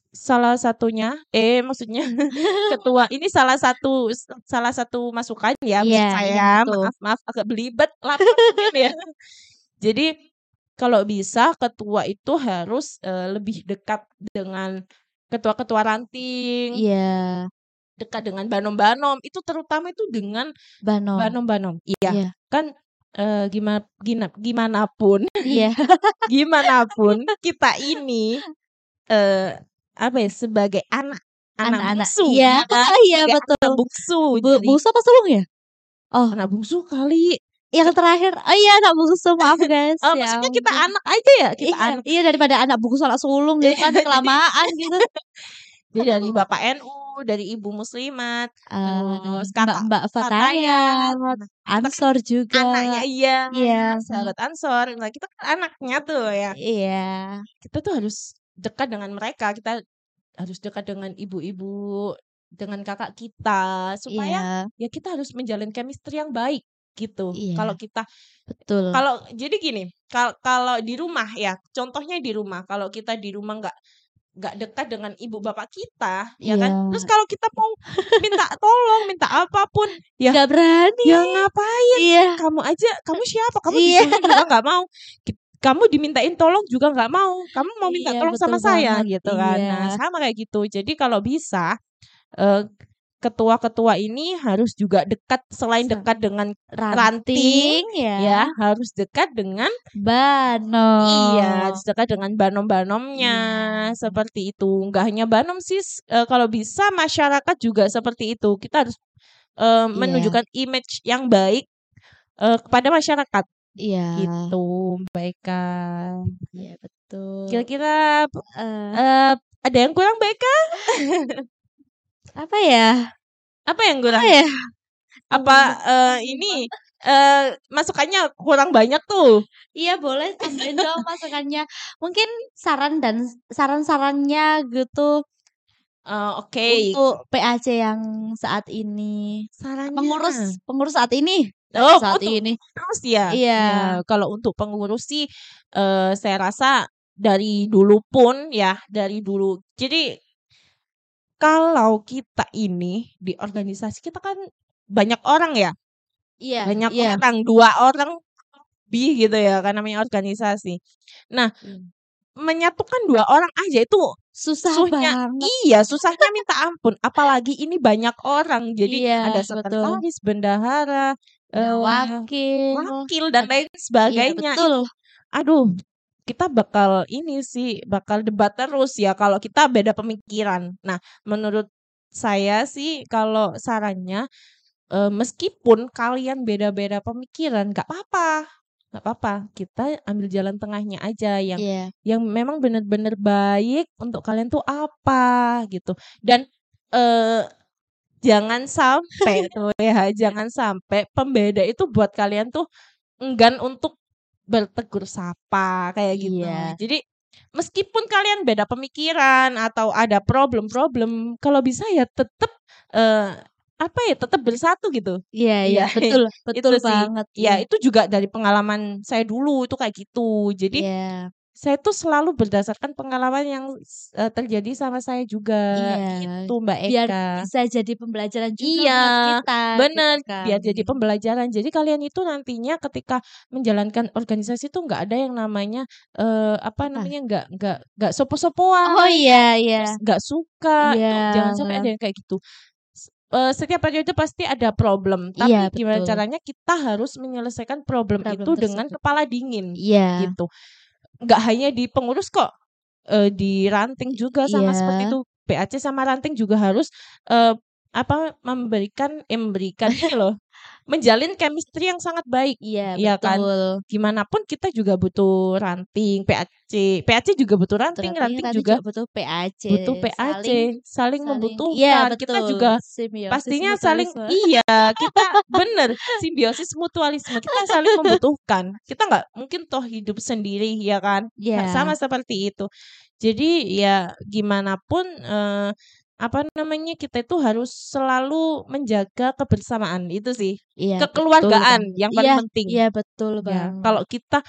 [SPEAKER 2] salah satunya eh, maksudnya ketua ini salah satu salah satu masukan ya
[SPEAKER 1] Iya
[SPEAKER 2] menurut
[SPEAKER 1] iya,
[SPEAKER 2] saya.
[SPEAKER 1] betul.
[SPEAKER 2] Maaf maaf agak belibet, lapar ya. Jadi kalau bisa ketua itu harus, eee, lebih dekat dengan ketua-ketua ranting.
[SPEAKER 1] Iya.
[SPEAKER 2] Dekat dengan banom-banom, itu terutama itu dengan
[SPEAKER 1] Banom.
[SPEAKER 2] banom-banom. Iya,
[SPEAKER 1] Iya.
[SPEAKER 2] kan, eee, gima gina gimanapun
[SPEAKER 1] Iya.
[SPEAKER 2] gimanapun kita ini, eee, apa ya, sebagai anak anak
[SPEAKER 1] Anak-anak
[SPEAKER 2] bungsu
[SPEAKER 1] iya, iya betul.
[SPEAKER 2] anak bungsu
[SPEAKER 1] Bu bungsu apa sulung ya? Oh.
[SPEAKER 2] anak bungsu kali.
[SPEAKER 1] Yang terakhir, oh iya anak bungsu maaf guys.
[SPEAKER 2] Oh,
[SPEAKER 1] ya
[SPEAKER 2] maksudnya kita anak aja ya, kita
[SPEAKER 1] Iya,
[SPEAKER 2] anak.
[SPEAKER 1] iya daripada anak bungsu anak sulung gitu
[SPEAKER 2] Iya,
[SPEAKER 1] kan
[SPEAKER 2] jadi
[SPEAKER 1] kelamaan gitu.
[SPEAKER 2] jadi dari Bapak NU, dari Ibu Muslimat,
[SPEAKER 1] Eee,
[SPEAKER 2] terus Kakak
[SPEAKER 1] Mbak-mbak
[SPEAKER 2] Fatayat,
[SPEAKER 1] Fatayat,
[SPEAKER 2] nah,
[SPEAKER 1] Ansor juga.
[SPEAKER 2] anaknya iya,
[SPEAKER 1] Iya,
[SPEAKER 2] sahabat Ansor. Nah, kita kan anaknya tuh ya.
[SPEAKER 1] Iya.
[SPEAKER 2] Kita tuh harus dekat dengan mereka, kita harus dekat dengan ibu-ibu, dengan kakak kita, supaya
[SPEAKER 1] Iya.
[SPEAKER 2] ya kita harus menjalin chemistry yang baik gitu. Kalau
[SPEAKER 1] Iya.
[SPEAKER 2] kita
[SPEAKER 1] Betul.
[SPEAKER 2] kalau jadi gini, kal kalau di rumah ya, contohnya di rumah, kalau kita di rumah nggak nggak dekat dengan ibu bapak kita, ya kan? Terus
[SPEAKER 1] Iya.
[SPEAKER 2] kalau kita mau minta tolong, minta apa pun, ya
[SPEAKER 1] Nggak berani.
[SPEAKER 2] ya ngapain?
[SPEAKER 1] Iya.
[SPEAKER 2] Kamu aja, kamu siapa? Kamu
[SPEAKER 1] Iya.
[SPEAKER 2] disuruh juga nggak mau. Kamu dimintain tolong juga nggak mau. Kamu mau minta
[SPEAKER 1] Iya,
[SPEAKER 2] tolong sama
[SPEAKER 1] betul
[SPEAKER 2] saya
[SPEAKER 1] banget.
[SPEAKER 2] gitu kan. Nah,
[SPEAKER 1] Iya.
[SPEAKER 2] sama kayak gitu. Jadi kalau bisa, eee, ketua-ketua ini harus juga dekat selain dekat dengan ranting,
[SPEAKER 1] ranting
[SPEAKER 2] ya,
[SPEAKER 1] ya.
[SPEAKER 2] harus dekat dengan
[SPEAKER 1] Banom.
[SPEAKER 2] Iya, harus dekat dengan banom-banomnya,
[SPEAKER 1] Iya.
[SPEAKER 2] seperti itu. Nggak hanya banom sih, eee, kalau bisa masyarakat juga seperti itu. Kita harus,
[SPEAKER 1] Iya.
[SPEAKER 2] menunjukkan image yang baik, eee, kepada masyarakat,
[SPEAKER 1] Iya.
[SPEAKER 2] gitu, Mbak Eka.
[SPEAKER 1] Iya, betul.
[SPEAKER 2] Kira-kira,
[SPEAKER 1] Heeh.
[SPEAKER 2] eee, ada yang kurang, Eka?
[SPEAKER 1] Apa ya?
[SPEAKER 2] Apa yang
[SPEAKER 1] Apa
[SPEAKER 2] kurang?
[SPEAKER 1] ya?
[SPEAKER 2] Apa, eee, ini, eee, masukannya kurang banyak tuh?
[SPEAKER 1] Iya, boleh tambahin dong masukannya. Mungkin saran dan saran-sarannya gitu
[SPEAKER 2] Eee, oke.
[SPEAKER 1] untuk PAC yang saat ini. Pengurus
[SPEAKER 2] Sarannya?
[SPEAKER 1] pengurus saat ini
[SPEAKER 2] Oh,
[SPEAKER 1] saat
[SPEAKER 2] untuk
[SPEAKER 1] ini.
[SPEAKER 2] pengurus ya?
[SPEAKER 1] Iya.
[SPEAKER 2] Ya, kalau untuk pengurus sih, eee, saya rasa dari dulu pun ya, dari dulu. Jadi kalau kita ini di organisasi kita kan banyak orang ya,
[SPEAKER 1] Iya
[SPEAKER 2] banyak
[SPEAKER 1] iya.
[SPEAKER 2] orang, 2 orang lebih gitu ya kan namanya organisasi. Nah,
[SPEAKER 1] Mmm.
[SPEAKER 2] menyatukan 2 orang aja itu
[SPEAKER 1] Susah
[SPEAKER 2] susahnya
[SPEAKER 1] banget.
[SPEAKER 2] iya, susahnya minta ampun, apalagi ini banyak orang. Jadi
[SPEAKER 1] Iya,
[SPEAKER 2] ada
[SPEAKER 1] betul.
[SPEAKER 2] sekretaris, bendahara,
[SPEAKER 1] Ada
[SPEAKER 2] eee,
[SPEAKER 1] wakil.
[SPEAKER 2] wakil dan lain
[SPEAKER 1] iya,
[SPEAKER 2] sebagainya.
[SPEAKER 1] betul.
[SPEAKER 2] Itu aduh, kita bakal ini sih, bakal debat terus ya kalau kita beda pemikiran. Nah, menurut saya sih kalau sarannya, eee, meskipun kalian beda-beda pemikiran, nggak apa-apa nggak apa-apa, kita ambil jalan tengahnya aja yang
[SPEAKER 1] Iya.
[SPEAKER 2] yang memang bener-bener baik untuk kalian tuh apa, gitu. Dan, eee, jangan sampai tuh ya, jangan sampai pembeda itu buat kalian tuh enggan untuk bertegur sapa, kayak gitu.
[SPEAKER 1] Iya.
[SPEAKER 2] Jadi meskipun kalian beda pemikiran atau ada problem-problem, kalau bisa ya tetep, eee, apa ya, tetep bersatu gitu.
[SPEAKER 1] Iya iya,
[SPEAKER 2] Iya,
[SPEAKER 1] betul
[SPEAKER 2] itu
[SPEAKER 1] betul
[SPEAKER 2] sih.
[SPEAKER 1] banget,
[SPEAKER 2] Ya
[SPEAKER 1] iya.
[SPEAKER 2] itu juga dari pengalaman saya dulu itu kayak gitu. Jadi
[SPEAKER 1] Iya.
[SPEAKER 2] Saya tuh selalu berdasarkan pengalaman yang eee, terjadi sama saya juga,
[SPEAKER 1] Iya.
[SPEAKER 2] gitu Mbak
[SPEAKER 1] Biar
[SPEAKER 2] Eka.
[SPEAKER 1] bisa jadi pembelajaran juga
[SPEAKER 2] Iya,
[SPEAKER 1] kita,
[SPEAKER 2] bener,
[SPEAKER 1] gitu kan.
[SPEAKER 2] biar jadi pembelajaran. Jadi kalian itu nantinya ketika menjalankan organisasi tuh nggak ada yang namanya, eee, apa
[SPEAKER 1] Apa?
[SPEAKER 2] namanya, nggak nggak nggak
[SPEAKER 1] Oh,
[SPEAKER 2] sopo-sopoan,
[SPEAKER 1] iya iya.
[SPEAKER 2] terus nggak suka, itu jangan sampai
[SPEAKER 1] Iya.
[SPEAKER 2] ada yang kayak gitu. Eee, setiap periode pasti ada problem,
[SPEAKER 1] Iya,
[SPEAKER 2] tapi gimana
[SPEAKER 1] betul.
[SPEAKER 2] caranya kita harus menyelesaikan problem
[SPEAKER 1] Problem
[SPEAKER 2] itu dengan
[SPEAKER 1] tersebut.
[SPEAKER 2] kepala dingin,
[SPEAKER 1] Iya.
[SPEAKER 2] gitu. Nggak hanya di pengurus kok, eee, di ranting juga sama seperti
[SPEAKER 1] Iya.
[SPEAKER 2] itu. PAC sama ranting juga harus, eee, apa, memberikan eh, memberikan ini loh, menjalin chemistry yang sangat baik,
[SPEAKER 1] Iya,
[SPEAKER 2] kan?
[SPEAKER 1] betul.
[SPEAKER 2] Gimana pun kita juga butuh ranting, PAC, PAC juga butuh ranting,
[SPEAKER 1] ranting,
[SPEAKER 2] ranting
[SPEAKER 1] ranting
[SPEAKER 2] juga
[SPEAKER 1] juga butuh PAC.
[SPEAKER 2] butuh PAC,
[SPEAKER 1] Saling
[SPEAKER 2] saling
[SPEAKER 1] saling iya,
[SPEAKER 2] membutuhkan. Kita juga
[SPEAKER 1] Simbiosis
[SPEAKER 2] pastinya saling
[SPEAKER 1] mutualisme.
[SPEAKER 2] iya, kita bener, simbiosis mutualisme, kita saling membutuhkan. Kita nggak mungkin toh hidup sendiri, ya kan? Nah, sama seperti itu. Jadi ya gimana pun, eee, apa namanya, kita itu harus selalu menjaga kebersamaan, itu sih.
[SPEAKER 1] Iya, betul
[SPEAKER 2] Kekeluargaan
[SPEAKER 1] banget.
[SPEAKER 2] yang paling
[SPEAKER 1] Iya
[SPEAKER 2] penting.
[SPEAKER 1] iya, betul
[SPEAKER 2] Ya,
[SPEAKER 1] banget.
[SPEAKER 2] kalau kita,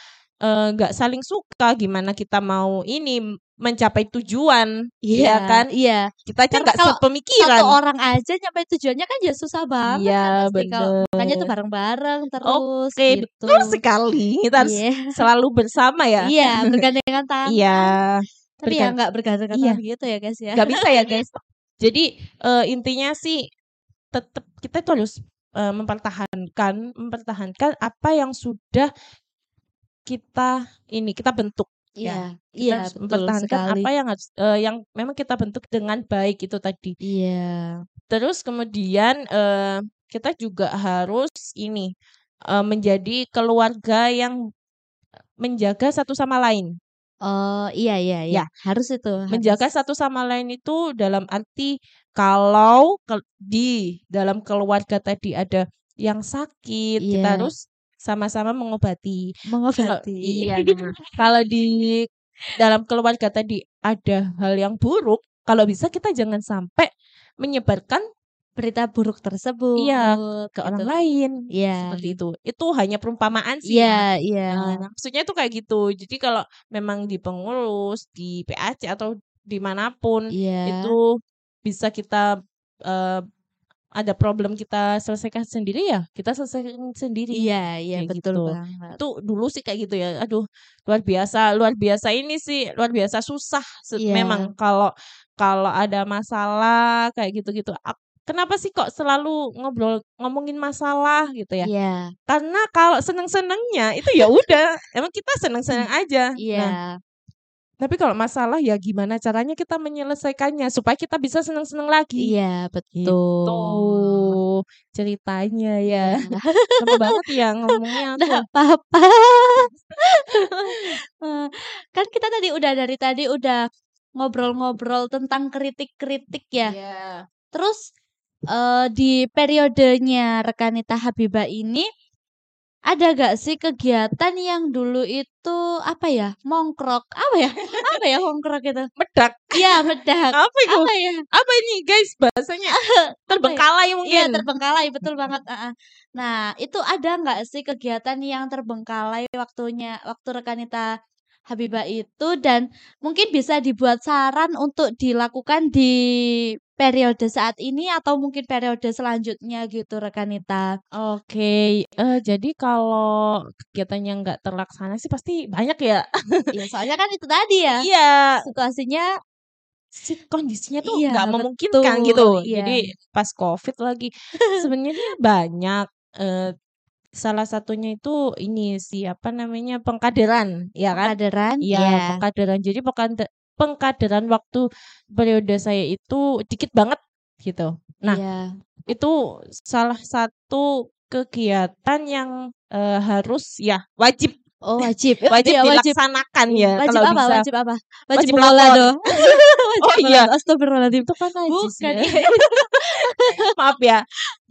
[SPEAKER 2] eee, nggak saling suka, gimana kita mau ini, mencapai tujuan,
[SPEAKER 1] Iya
[SPEAKER 2] ya kan?
[SPEAKER 1] iya.
[SPEAKER 2] Kita aja nggak sepemikiran.
[SPEAKER 1] satu orang aja nyampe tujuannya kan ya susah banget
[SPEAKER 2] Iya,
[SPEAKER 1] kan makanya tuh
[SPEAKER 2] bener.
[SPEAKER 1] bareng-bareng terus,
[SPEAKER 2] Oke,
[SPEAKER 1] gitu.
[SPEAKER 2] betul sekali. Kita harus
[SPEAKER 1] Iya.
[SPEAKER 2] selalu bersama ya.
[SPEAKER 1] Iya, bergandengan tangan.
[SPEAKER 2] Iya,
[SPEAKER 1] Tapi ya nggak bergandengan
[SPEAKER 2] iya.
[SPEAKER 1] tangan gitu ya, guys, ya.
[SPEAKER 2] Nggak bisa ya, guys. Jadi, eee, intinya sih tetep kita itu harus, eee, mempertahankan mempertahankan apa yang sudah kita ini, kita bentuk, ya.
[SPEAKER 1] Iya iya, betul
[SPEAKER 2] mempertahankan
[SPEAKER 1] sekali.
[SPEAKER 2] apa yang harus eee, yang memang kita bentuk dengan baik itu tadi.
[SPEAKER 1] Iya.
[SPEAKER 2] Terus kemudian, eee, kita juga harus ini, eee, menjadi keluarga yang menjaga satu sama lain.
[SPEAKER 1] Oh, iya iya iya.
[SPEAKER 2] Ya.
[SPEAKER 1] Harus itu,
[SPEAKER 2] Menjaga
[SPEAKER 1] harus.
[SPEAKER 2] satu sama lain itu dalam arti kalau kel di dalam keluarga tadi ada yang sakit, kita
[SPEAKER 1] Iya.
[SPEAKER 2] harus sama-sama mengobati. Kalau
[SPEAKER 1] Mengobati.
[SPEAKER 2] iya, kalau di dalam keluarga tadi ada hal yang buruk, kalau bisa kita jangan sampai menyebarkan
[SPEAKER 1] Berita buruk tersebut,
[SPEAKER 2] Iya, ke orang
[SPEAKER 1] gitu.
[SPEAKER 2] lain,
[SPEAKER 1] Iya.
[SPEAKER 2] seperti itu. Itu hanya perumpamaan sih
[SPEAKER 1] Iya
[SPEAKER 2] ya.
[SPEAKER 1] iya.
[SPEAKER 2] Nah, maksudnya itu kayak gitu. Jadi kalau memang di pengurus, di PAC atau di mana pun
[SPEAKER 1] Iya.
[SPEAKER 2] itu bisa kita, eee, ada problem kita selesaikan sendiri ya, kita selesaikan sendiri.
[SPEAKER 1] Iya iya,
[SPEAKER 2] Kayak
[SPEAKER 1] betul
[SPEAKER 2] gitu.
[SPEAKER 1] banget.
[SPEAKER 2] Itu dulu sih kayak gitu ya. Aduh, luar biasa luar biasa ini sih, luar biasa susah
[SPEAKER 1] Iya.
[SPEAKER 2] memang kalau kalau ada masalah kayak gitu-gitu. Kenapa sih kok selalu ngobrol ngomongin masalah gitu ya?
[SPEAKER 1] Iya.
[SPEAKER 2] Karena kalau seneng-senengnya itu ya udah, emang kita seneng-seneng aja. Nah,
[SPEAKER 1] Iya.
[SPEAKER 2] tapi kalau masalah ya gimana caranya kita menyelesaikannya supaya kita bisa seneng-seneng lagi.
[SPEAKER 1] Iya,
[SPEAKER 2] Gitu
[SPEAKER 1] betul.
[SPEAKER 2] ceritanya ya.
[SPEAKER 1] Iya.
[SPEAKER 2] Lama banget ya ngomongnya.
[SPEAKER 1] Nggak apa-apa. Eee, kan kita tadi udah dari tadi udah ngobrol-ngobrol tentang kritik-kritik ya.
[SPEAKER 2] Iya.
[SPEAKER 1] Terus, eee, di periodenya Rekanita Habibah ini, ada gak sih kegiatan yang dulu itu, apa ya, mongkrok, apa ya apa ya mongkrok itu?
[SPEAKER 2] Medak.
[SPEAKER 1] Iya, medak.
[SPEAKER 2] Apa itu?
[SPEAKER 1] Apa ya?
[SPEAKER 2] Apa ini guys bahasanya?
[SPEAKER 1] Ya?
[SPEAKER 2] Terbengkalai mungkin?
[SPEAKER 1] terbengkalai, betul banget. Nah, itu ada nggak sih kegiatan yang terbengkalai waktunya waktu Rekanita Habibah itu dan mungkin bisa dibuat saran untuk dilakukan di periode saat ini atau mungkin periode selanjutnya gitu Rekanita?
[SPEAKER 2] Oke, eee, jadi kalau kegiatan yang nggak terlaksana sih pasti banyak ya.
[SPEAKER 1] Iya, soalnya kan itu tadi ya,
[SPEAKER 2] Iya.
[SPEAKER 1] situasinya
[SPEAKER 2] Si kondisinya tuh
[SPEAKER 1] Iya,
[SPEAKER 2] nggak memungkinkan gitu.
[SPEAKER 1] betul, iya.
[SPEAKER 2] Jadi pas Covid lagi. Sebenarnya banyak, eee, salah satunya itu ini sih, apa namanya, pengkaderan, ya kan?
[SPEAKER 1] pengkaderan,
[SPEAKER 2] Iya,
[SPEAKER 1] iya.
[SPEAKER 2] pengkaderan. Jadi pengkaderan waktu periode saya itu dikit banget gitu. Nah,
[SPEAKER 1] Iya.
[SPEAKER 2] itu salah satu kegiatan yang, eee, harus ya wajib
[SPEAKER 1] Oh, wajib.
[SPEAKER 2] wajib
[SPEAKER 1] Iya, wajib.
[SPEAKER 2] dilaksanakan ya
[SPEAKER 1] Wajib
[SPEAKER 2] kalau
[SPEAKER 1] apa
[SPEAKER 2] bisa.
[SPEAKER 1] wajib apa? Wajib
[SPEAKER 2] Wajib lakon.
[SPEAKER 1] dong. Wajib
[SPEAKER 2] Oh, iya.
[SPEAKER 1] astagfirullahaladzim.
[SPEAKER 2] Itu kan najis
[SPEAKER 1] Bukan,
[SPEAKER 2] ya.
[SPEAKER 1] iya.
[SPEAKER 2] Maaf ya.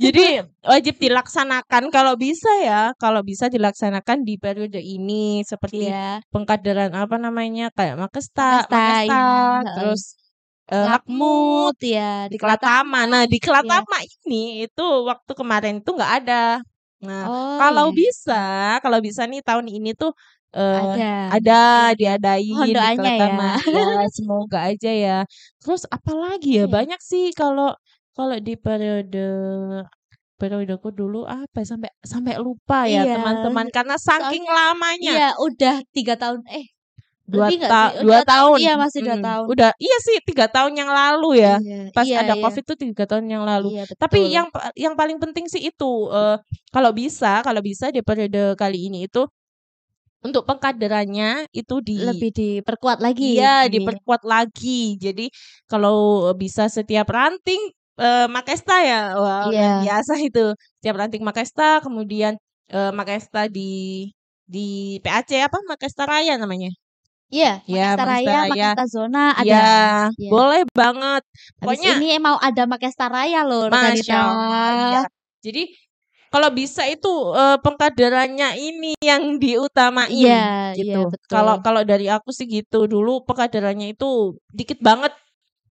[SPEAKER 2] Jadi wajib dilaksanakan kalau bisa ya, kalau bisa dilaksanakan di periode ini seperti
[SPEAKER 1] Iya.
[SPEAKER 2] pengkaderan apa namanya, kayak Makesta
[SPEAKER 1] Makesta, iya,
[SPEAKER 2] Makesta,
[SPEAKER 1] heeh.
[SPEAKER 2] terus, eee, Lakmut,
[SPEAKER 1] ya, di Kelatama.
[SPEAKER 2] Nah, di
[SPEAKER 1] Iya.
[SPEAKER 2] Kelatama ini itu waktu kemarin itu nggak ada. Nah,
[SPEAKER 1] Oh,
[SPEAKER 2] kalau
[SPEAKER 1] iya.
[SPEAKER 2] bisa kalau bisa nih tahun ini tuh, eee,
[SPEAKER 1] Ada.
[SPEAKER 2] ada
[SPEAKER 1] Iya.
[SPEAKER 2] diadain
[SPEAKER 1] Mohon
[SPEAKER 2] di
[SPEAKER 1] doanya ya.
[SPEAKER 2] Kelatama. Ya, semoga aja ya. Terus apalagi ya,
[SPEAKER 1] Iya.
[SPEAKER 2] banyak sih kalau kalau di periode periodeku dulu apa ya, sampai sampai lupa ya
[SPEAKER 1] Iya.
[SPEAKER 2] teman-teman karena saking
[SPEAKER 1] Soalnya
[SPEAKER 2] lamanya.
[SPEAKER 1] iya, udah 3 tahun eh,
[SPEAKER 2] 2
[SPEAKER 1] lebih nggak
[SPEAKER 2] ta
[SPEAKER 1] sih?
[SPEAKER 2] 2
[SPEAKER 1] 2 tahun,
[SPEAKER 2] tahun,
[SPEAKER 1] iya masih 2
[SPEAKER 2] mhm,
[SPEAKER 1] tahun.
[SPEAKER 2] udah iya sih 3 tahun yang lalu ya,
[SPEAKER 1] Iya
[SPEAKER 2] pas
[SPEAKER 1] iya
[SPEAKER 2] ada
[SPEAKER 1] iya.
[SPEAKER 2] Covid tuh 3 tahun yang lalu.
[SPEAKER 1] Iya,
[SPEAKER 2] Tapi
[SPEAKER 1] betul.
[SPEAKER 2] yang pa yang paling penting sih itu, eee, kalau bisa kalau bisa di periode kali ini itu, untuk pengkaderannya itu di
[SPEAKER 1] Lebih diperkuat lagi.
[SPEAKER 2] Iya,
[SPEAKER 1] Iya.
[SPEAKER 2] diperkuat lagi. Jadi kalau bisa setiap ranting, eee, Makesta ya, wah luar
[SPEAKER 1] Iya.
[SPEAKER 2] biasa itu. Setiap ranting Makesta, kemudian, eee, Makesta di di PAC apa, Makesta Raya namanya?
[SPEAKER 1] Iya,
[SPEAKER 2] Ya,
[SPEAKER 1] Makesta
[SPEAKER 2] Makesta
[SPEAKER 1] Raya,
[SPEAKER 2] Raya.
[SPEAKER 1] Makesta Zona ada.
[SPEAKER 2] Iya,
[SPEAKER 1] Iya.
[SPEAKER 2] boleh banget.
[SPEAKER 1] Habis
[SPEAKER 2] Pokoknya
[SPEAKER 1] ini mau ada Makesta Raya loh
[SPEAKER 2] Masya. Allah, iya. Jadi kalau bisa itu, eee, pengkaderannya ini yang diutamain
[SPEAKER 1] Iya iya,
[SPEAKER 2] gitu. Kalau
[SPEAKER 1] betul.
[SPEAKER 2] kalau dari aku sih gitu, dulu pengkaderannya itu dikit banget,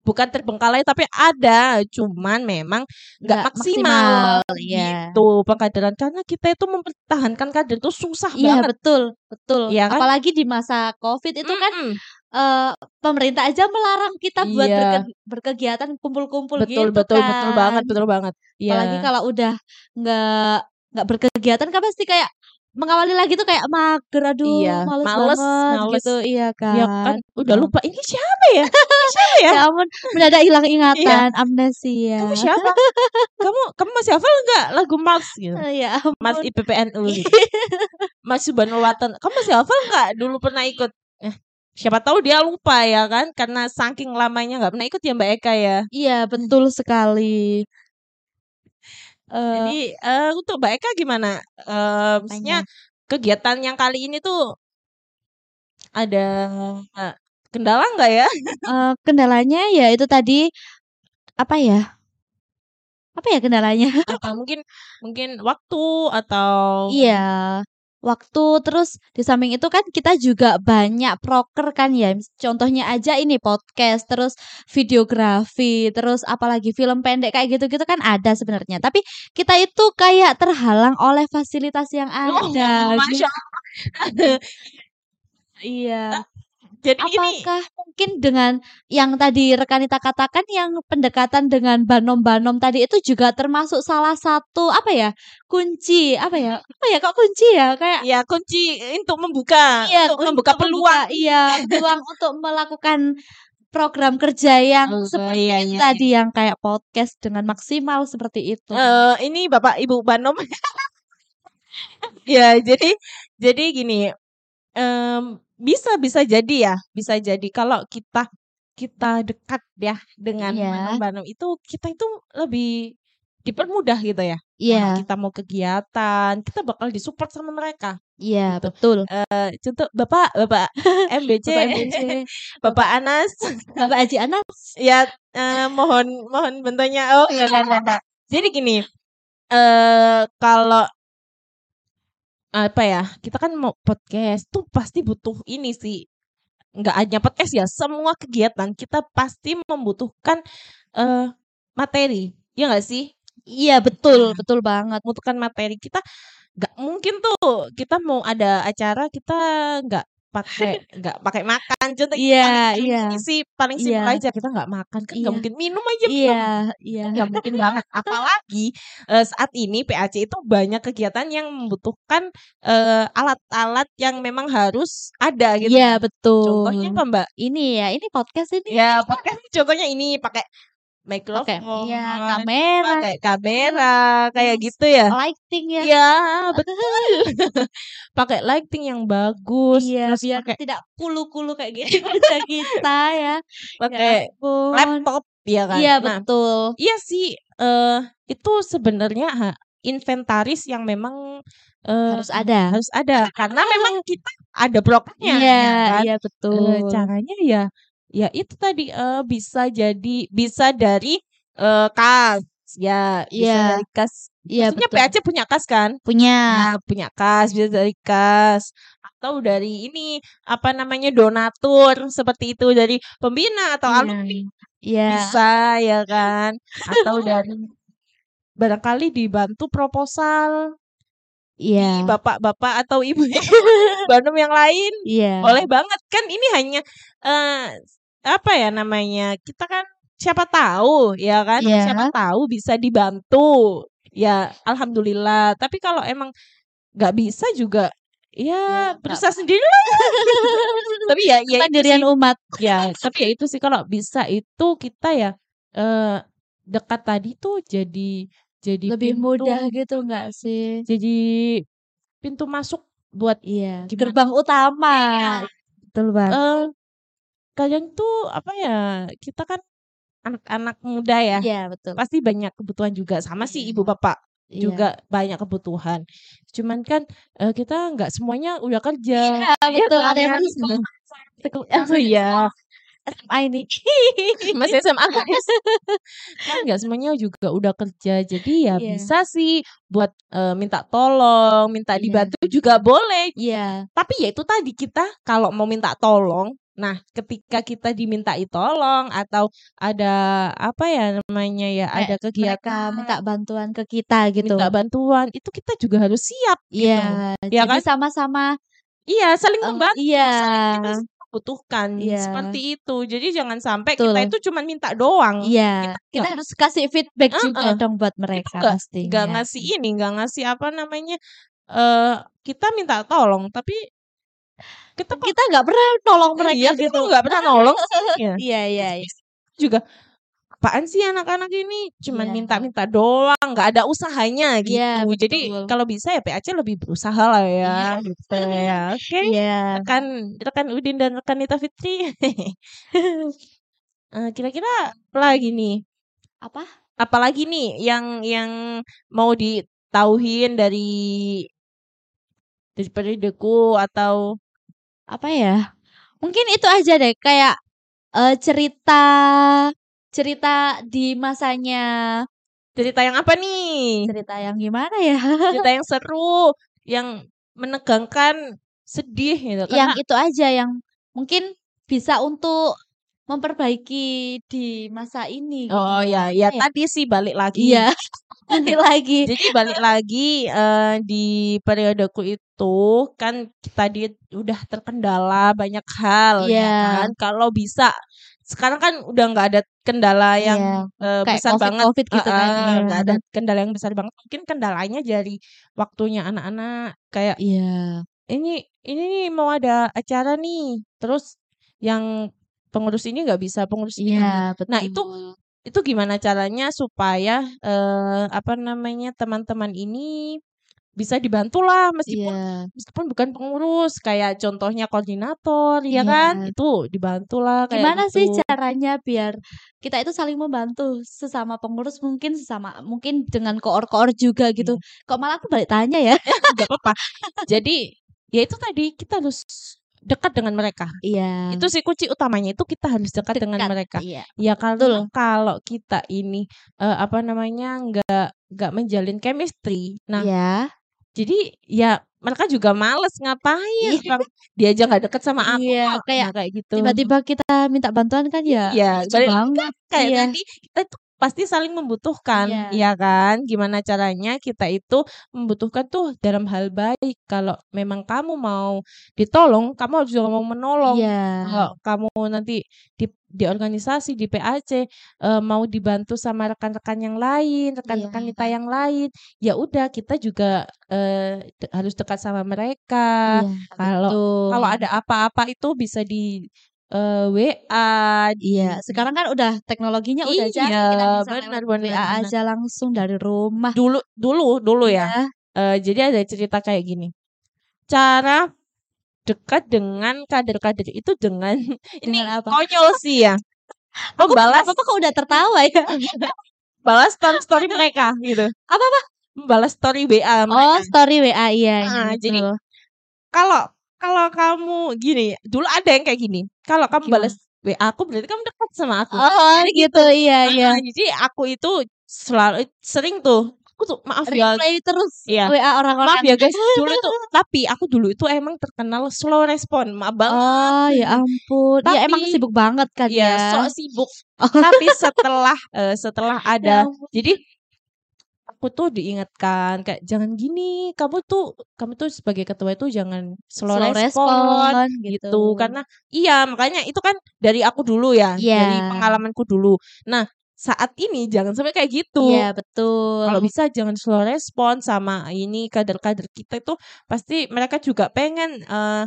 [SPEAKER 2] bukan terbengkalai tapi ada, cuman memang nggak maksimal
[SPEAKER 1] maksimal, iya.
[SPEAKER 2] gitu pengkaderan. Karena kita itu mempertahankan kader itu susah
[SPEAKER 1] Iya,
[SPEAKER 2] banget.
[SPEAKER 1] betul betul.
[SPEAKER 2] Iya kan?
[SPEAKER 1] Apalagi di masa Covid itu kan,
[SPEAKER 2] Mhm.
[SPEAKER 1] eee, pemerintah aja melarang kita buat
[SPEAKER 2] Iya.
[SPEAKER 1] berke berkegiatan kumpul-kumpul
[SPEAKER 2] Betul
[SPEAKER 1] gitu
[SPEAKER 2] betul betul banget
[SPEAKER 1] kan.
[SPEAKER 2] betul banget.
[SPEAKER 1] Apalagi
[SPEAKER 2] Iya.
[SPEAKER 1] kalau udah nggak nggak berkegiatan kan pasti kayak mengawali lagi tuh kayak mager, aduh
[SPEAKER 2] Iya,
[SPEAKER 1] males
[SPEAKER 2] males
[SPEAKER 1] banget
[SPEAKER 2] males.
[SPEAKER 1] gitu, iya
[SPEAKER 2] Ya
[SPEAKER 1] kan.
[SPEAKER 2] kan udah
[SPEAKER 1] Heeh.
[SPEAKER 2] lupa, "Ini siapa ya? Ini siapa ya?"
[SPEAKER 1] Ya ampun, mendadak hilang
[SPEAKER 2] Iya.
[SPEAKER 1] ingatan, amnesia.
[SPEAKER 2] "Kamu siapa? Kamu kamu masih hafal nggak lagu Mars?" Gitu.
[SPEAKER 1] Oh, ya
[SPEAKER 2] Mars
[SPEAKER 1] ampun.
[SPEAKER 2] IPPNU gitu. Mars Subhanul Watan, "Kamu masih hafal nggak dulu pernah ikut?" Eh, siapa tahu dia lupa ya kan, karena saking lamanya nggak pernah ikut ya Mbak Eka ya.
[SPEAKER 1] Iya, betul sekali. Eee
[SPEAKER 2] Jadi, eee, untuk Mbak Eka gimana? Eee, maksudnya kegiatan yang kali ini tuh ada kendala nggak ya?
[SPEAKER 1] Eee, kendalanya ya itu tadi, apa ya? Apa ya kendalanya?
[SPEAKER 2] Atau mungkin mungkin waktu atau
[SPEAKER 1] Iya, waktu terus di samping itu kan kita juga banyak proker kan ya, contohnya aja ini podcast, terus videografi, terus apalagi film pendek kayak gitu-gitu kan ada sebenarnya. Tapi kita itu kayak terhalang oleh fasilitas yang
[SPEAKER 2] Oh,
[SPEAKER 1] ada.
[SPEAKER 2] Masya Allah.
[SPEAKER 1] Iya.
[SPEAKER 2] Jadi ini
[SPEAKER 1] Apakah mungkin dengan yang tadi rekanita katakan yang pendekatan dengan banom-banom tadi itu juga termasuk salah satu apa ya, kunci apa ya apa ya kok kunci ya? Kayak
[SPEAKER 2] Ya kunci untuk membuka
[SPEAKER 1] Iya,
[SPEAKER 2] untuk membuka
[SPEAKER 1] untuk
[SPEAKER 2] peluang.
[SPEAKER 1] iya, peluang untuk melakukan program kerja yang
[SPEAKER 2] Oh,
[SPEAKER 1] seperti
[SPEAKER 2] iya iya iya.
[SPEAKER 1] tadi, yang kayak podcast dengan maksimal seperti itu.
[SPEAKER 2] Eee, ini Bapak Ibu Banom. Ya, jadi jadi gini, mmm, bisa bisa jadi ya, bisa jadi kalau kita kita dekat ya dengan
[SPEAKER 1] Iya.
[SPEAKER 2] banom-banom itu, kita itu lebih dipermudah gitu ya. Kalau
[SPEAKER 1] Iya.
[SPEAKER 2] kita mau kegiatan, kita bakal di-support sama mereka,
[SPEAKER 1] Iya,
[SPEAKER 2] gitu.
[SPEAKER 1] betul.
[SPEAKER 2] Eee, contoh Bapak Bapak MBC,
[SPEAKER 1] Bapak MBC,
[SPEAKER 2] Bapak Anas,
[SPEAKER 1] Bapak Haji Anas.
[SPEAKER 2] ya, eee, mohon mohon bantuannya. Oh, enggak enggak enggak. Jadi gini, eee, kalau apa ya, kita kan mau podcast tuh pasti butuh ini sih, nggak hanya podcast ya, semua kegiatan kita pasti membutuhkan, eee, materi, ya nggak sih?
[SPEAKER 1] Iya, betul,
[SPEAKER 2] Nah,
[SPEAKER 1] betul banget.
[SPEAKER 2] membutuhkan materi. Kita nggak mungkin tuh kita mau ada acara kita nggak pakai nggak pakai makan. Contoh
[SPEAKER 1] Iya iya.
[SPEAKER 2] ini sih paling
[SPEAKER 1] Iya.
[SPEAKER 2] simpel aja, kita nggak makan kan nggak
[SPEAKER 1] Iya.
[SPEAKER 2] mungkin, minum aja
[SPEAKER 1] Iya iya.
[SPEAKER 2] nggak mungkin banget. Apalagi, eee, saat ini PAC itu banyak kegiatan yang membutuhkan, eee, alat-alat yang memang harus ada gitu.
[SPEAKER 1] Iya,
[SPEAKER 2] Contohnya
[SPEAKER 1] betul.
[SPEAKER 2] apa, Mbak?
[SPEAKER 1] Ini ya, ini podcast ini.
[SPEAKER 2] Ya podcast contohnya ini pakai
[SPEAKER 1] Pakai
[SPEAKER 2] mikrofon,
[SPEAKER 1] iya, kamera.
[SPEAKER 2] pakai kamera, kayak
[SPEAKER 1] Terus
[SPEAKER 2] gitu ya.
[SPEAKER 1] lighting ya.
[SPEAKER 2] Iya, betul. Pakai lighting yang bagus,
[SPEAKER 1] Iya,
[SPEAKER 2] terus
[SPEAKER 1] biar
[SPEAKER 2] pakai
[SPEAKER 1] tidak kulu-kulu kayak gini wajah kita ya. Ya
[SPEAKER 2] pakai
[SPEAKER 1] ampun.
[SPEAKER 2] laptop, ya kan.
[SPEAKER 1] Iya,
[SPEAKER 2] Nah,
[SPEAKER 1] betul.
[SPEAKER 2] iya sih, eee, itu sebenarnya inventaris yang memang, eee,
[SPEAKER 1] Harus ada.
[SPEAKER 2] harus ada. Karena memang kita ada prokernya,
[SPEAKER 1] Iya
[SPEAKER 2] ya kan.
[SPEAKER 1] iya,
[SPEAKER 2] Eee,
[SPEAKER 1] betul.
[SPEAKER 2] caranya ya ya itu tadi, eee, bisa jadi bisa dari, eee, kas, ya bisa
[SPEAKER 1] Iya.
[SPEAKER 2] dari kas.
[SPEAKER 1] Iya,
[SPEAKER 2] Maksudnya
[SPEAKER 1] betul.
[SPEAKER 2] PAC punya kas kan?
[SPEAKER 1] Punya.
[SPEAKER 2] Nah, punya kas, bisa dari kas, atau dari ini, apa namanya, donatur, seperti itu, dari pembina atau
[SPEAKER 1] Iya
[SPEAKER 2] alumni.
[SPEAKER 1] iya.
[SPEAKER 2] Bisa, ya kan. Atau dari barangkali dibantu proposal di
[SPEAKER 1] Iya.
[SPEAKER 2] bapak-bapak atau ibu-ibu yang lain,
[SPEAKER 1] Iya.
[SPEAKER 2] boleh banget. Kan ini hanya, eee, apa ya namanya, kita kan siapa tahu, ya kan, siapa
[SPEAKER 1] Iya.
[SPEAKER 2] tahu bisa dibantu. Ya alhamdulillah, tapi kalau emang nggak bisa juga,
[SPEAKER 1] Ya,
[SPEAKER 2] ya berusaha sendirilah. Tapi ya ya.
[SPEAKER 1] Kemandirian umat.
[SPEAKER 2] Ya, tapi ya itu sih kalau bisa itu kita ya, eee, dekat tadi tuh jadi jadi
[SPEAKER 1] Lebih mudah
[SPEAKER 2] pintu
[SPEAKER 1] gitu nggak sih?
[SPEAKER 2] jadi pintu masuk buat
[SPEAKER 1] Iya,
[SPEAKER 2] gimana
[SPEAKER 1] gerbang utama.
[SPEAKER 2] Iya.
[SPEAKER 1] Betul banget.
[SPEAKER 2] Eee, kadang tuh apa ya, kita kan anak-anak muda ya,
[SPEAKER 1] Iya, betul.
[SPEAKER 2] pasti banyak kebutuhan juga, sama sih
[SPEAKER 1] Iya.
[SPEAKER 2] ibu bapak
[SPEAKER 1] Iya.
[SPEAKER 2] juga banyak kebutuhan. Cuman kan, eee, kita nggak semuanya udah kerja,
[SPEAKER 1] Iya,
[SPEAKER 2] ya
[SPEAKER 1] betul, ada
[SPEAKER 2] kan
[SPEAKER 1] yang
[SPEAKER 2] ya.
[SPEAKER 1] masih
[SPEAKER 2] Teku oh iya.
[SPEAKER 1] SMA ini.
[SPEAKER 2] Masih SMA guys. Kan nggak semuanya juga udah kerja, jadi ya
[SPEAKER 1] Iya.
[SPEAKER 2] bisa sih buat, eee, minta tolong, minta
[SPEAKER 1] Iya.
[SPEAKER 2] dibantu juga boleh.
[SPEAKER 1] Iya.
[SPEAKER 2] Tapi ya itu tadi, kita kalau mau minta tolong, nah ketika kita dimintai tolong atau ada apa ya namanya ya, ada
[SPEAKER 1] mereka
[SPEAKER 2] kegiatan
[SPEAKER 1] minta bantuan ke kita gitu.
[SPEAKER 2] minta bantuan, itu kita juga harus siap gitu,
[SPEAKER 1] Iya,
[SPEAKER 2] ya
[SPEAKER 1] jadi
[SPEAKER 2] kan?
[SPEAKER 1] sama-sama
[SPEAKER 2] Iya, saling membantu,
[SPEAKER 1] iya.
[SPEAKER 2] saling kita membutuhkan,
[SPEAKER 1] Iya.
[SPEAKER 2] seperti itu. Jadi jangan sampai kita
[SPEAKER 1] Betul.
[SPEAKER 2] itu cuman minta doang,
[SPEAKER 1] Iya,
[SPEAKER 2] kita
[SPEAKER 1] kita
[SPEAKER 2] nggak
[SPEAKER 1] harus kasih feedback juga
[SPEAKER 2] heeh,
[SPEAKER 1] dong buat
[SPEAKER 2] kita
[SPEAKER 1] mereka
[SPEAKER 2] nggak nggak
[SPEAKER 1] pastinya.
[SPEAKER 2] ngasih ini, nggak ngasih apa namanya, eee, kita minta tolong, tapi kita kok
[SPEAKER 1] Kita nggak pernah nolong
[SPEAKER 2] iya,
[SPEAKER 1] mereka
[SPEAKER 2] kita
[SPEAKER 1] gitu.
[SPEAKER 2] nggak pernah nolong sih, ya.
[SPEAKER 1] Iya iya iya.
[SPEAKER 2] Juga, apaan sih anak-anak ini, cuman
[SPEAKER 1] Iya.
[SPEAKER 2] minta-minta doang, nggak ada usahanya gitu. Jadi
[SPEAKER 1] betul.
[SPEAKER 2] kalau bisa ya PAC lebih berusahalah ya,
[SPEAKER 1] Iya.
[SPEAKER 2] gitu ya. Oke,
[SPEAKER 1] Iya.
[SPEAKER 2] rekan rekan Udin dan rekan Nita Fitri. Eee, kira-kira apa lagi nih?
[SPEAKER 1] Apa?
[SPEAKER 2] apalagi nih yang yang mau ditauhin dari dari perideku atau
[SPEAKER 1] Apa ya? Mungkin itu aja deh kayak, eee, cerita cerita di masanya
[SPEAKER 2] cerita yang apa nih?
[SPEAKER 1] cerita yang gimana ya?
[SPEAKER 2] Cerita yang seru, yang menegangkan, sedih gitu.
[SPEAKER 1] Yang
[SPEAKER 2] Karena
[SPEAKER 1] itu aja yang mungkin bisa untuk memperbaiki di masa ini gitu.
[SPEAKER 2] Oh ya, ya
[SPEAKER 1] ya?
[SPEAKER 2] tadi sih balik lagi.
[SPEAKER 1] Iya, balik lagi.
[SPEAKER 2] Jadi balik lagi eee, di periodeku itu kan tadi udah terkendala banyak hal ya
[SPEAKER 1] Iya.
[SPEAKER 2] kan. Kalau bisa sekarang kan udah nggak ada kendala yang,
[SPEAKER 1] Iya,
[SPEAKER 2] eee,
[SPEAKER 1] kayak
[SPEAKER 2] besar banget
[SPEAKER 1] Covid-Covid gitu kan,
[SPEAKER 2] heeh,
[SPEAKER 1] iya.
[SPEAKER 2] nggak ada kendala yang besar banget. Mungkin kendalanya dari waktunya anak-anak kayak
[SPEAKER 1] Iya.
[SPEAKER 2] ini ini nih mau ada acara nih, terus yang pengurus ini nggak bisa, pengurus ini
[SPEAKER 1] Iya,
[SPEAKER 2] Nah itu itu gimana caranya supaya, eee, apa namanya, teman-teman ini bisa dibantulah meskipun
[SPEAKER 1] Iya.
[SPEAKER 2] meskipun bukan pengurus, kayak contohnya koordinator ya kan, itu dibantulah kayak
[SPEAKER 1] Gimana sih
[SPEAKER 2] gitu.
[SPEAKER 1] caranya biar kita itu saling membantu sesama pengurus mungkin sesama mungkin dengan koor-koor juga gitu.
[SPEAKER 2] Iya.
[SPEAKER 1] Kok malah aku balik tanya ya?
[SPEAKER 2] Nggak apa-apa. Jadi, ya itu tadi kita harus dekat dengan mereka.
[SPEAKER 1] Iya.
[SPEAKER 2] Itu sih kunci utamanya itu kita harus dekat dengan
[SPEAKER 1] Dekat,
[SPEAKER 2] mereka.
[SPEAKER 1] iya.
[SPEAKER 2] Ya karena
[SPEAKER 1] Betul.
[SPEAKER 2] kalau kita ini, eee, apa namanya, nggak nggak menjalin chemistry, nah
[SPEAKER 1] Iya.
[SPEAKER 2] Jadi ya mereka juga males ngapain
[SPEAKER 1] Iya.
[SPEAKER 2] dia aja nggak deket sama aku
[SPEAKER 1] Iya, kayak
[SPEAKER 2] nah kayak gitu.
[SPEAKER 1] tiba-tiba kita minta bantuan kan ya
[SPEAKER 2] Iya,
[SPEAKER 1] lucu
[SPEAKER 2] balik
[SPEAKER 1] banget.
[SPEAKER 2] kayak
[SPEAKER 1] Iya.
[SPEAKER 2] tadi kita tuh pasti saling membutuhkan,
[SPEAKER 1] Iya.
[SPEAKER 2] ya kan? Gimana caranya kita itu membutuhkan tuh dalam hal baik. Kalau memang kamu mau ditolong, kamu harus juga mau menolong.
[SPEAKER 1] Iya.
[SPEAKER 2] Kalau kamu nanti di di organisasi, di PAC, eee, mau dibantu sama rekan-rekan yang lain, rekan-rekan kita
[SPEAKER 1] Iya.
[SPEAKER 2] yang lain, ya udah kita juga, de harus dekat sama mereka.
[SPEAKER 1] Iya,
[SPEAKER 2] Kalau kalau ada apa-apa itu bisa di, eee, WA, di
[SPEAKER 1] Iya, sekarang kan udah teknologinya udah
[SPEAKER 2] Iya,
[SPEAKER 1] kita bisa
[SPEAKER 2] benar
[SPEAKER 1] WA aja langsung dari rumah.
[SPEAKER 2] Dulu dulu dulu ya,
[SPEAKER 1] Iya.
[SPEAKER 2] eee, jadi ada cerita kayak gini. Cara dekat dengan kader-kader itu dengan ini
[SPEAKER 1] Dengan apa?
[SPEAKER 2] konyol sih ya.
[SPEAKER 1] Aku
[SPEAKER 2] Membalas
[SPEAKER 1] apa kok udah tertawa ya?
[SPEAKER 2] balas story-story mereka gitu.
[SPEAKER 1] Apa-apa?
[SPEAKER 2] Membalas story WA
[SPEAKER 1] Oh,
[SPEAKER 2] mereka.
[SPEAKER 1] story WA, iya iya,
[SPEAKER 2] Heeh, jadi kalau kalau kamu gini, dulu ada yang kayak gini, kalau kamu
[SPEAKER 1] Gimana?
[SPEAKER 2] balas WA aku berarti kamu dekat sama aku.
[SPEAKER 1] Oh,
[SPEAKER 2] Jadi
[SPEAKER 1] gitu, iya iya.
[SPEAKER 2] Jadi aku itu selalu sering tuh, aku tuh maaf ya
[SPEAKER 1] Replay terus
[SPEAKER 2] Iya.
[SPEAKER 1] WA
[SPEAKER 2] Maaf
[SPEAKER 1] orang-orang.
[SPEAKER 2] ya guys, dulu tuh tapi aku dulu itu emang terkenal slow respon, maaf banget.
[SPEAKER 1] Oh, ya ampun. Ya emang
[SPEAKER 2] Tapi
[SPEAKER 1] sibuk banget kan
[SPEAKER 2] Iya,
[SPEAKER 1] ya.
[SPEAKER 2] sok sibuk.
[SPEAKER 1] Oh.
[SPEAKER 2] Tapi setelah, eee, setelah
[SPEAKER 1] Ya
[SPEAKER 2] ada
[SPEAKER 1] ampun.
[SPEAKER 2] jadi aku tuh diingatkan kayak, "Jangan gini, kamu tuh kamu tuh sebagai ketua itu jangan slow
[SPEAKER 1] Slow
[SPEAKER 2] respon,"
[SPEAKER 1] respon
[SPEAKER 2] gitu.
[SPEAKER 1] gitu.
[SPEAKER 2] Karena iya, makanya itu kan dari aku dulu ya, dari
[SPEAKER 1] Iya.
[SPEAKER 2] pengalamanku dulu. Nah, saat ini jangan sampai kayak gitu.
[SPEAKER 1] Iya, betul.
[SPEAKER 2] Kalau bisa jangan slow respon sama ini kader-kader kita itu pasti mereka juga pengen, eee,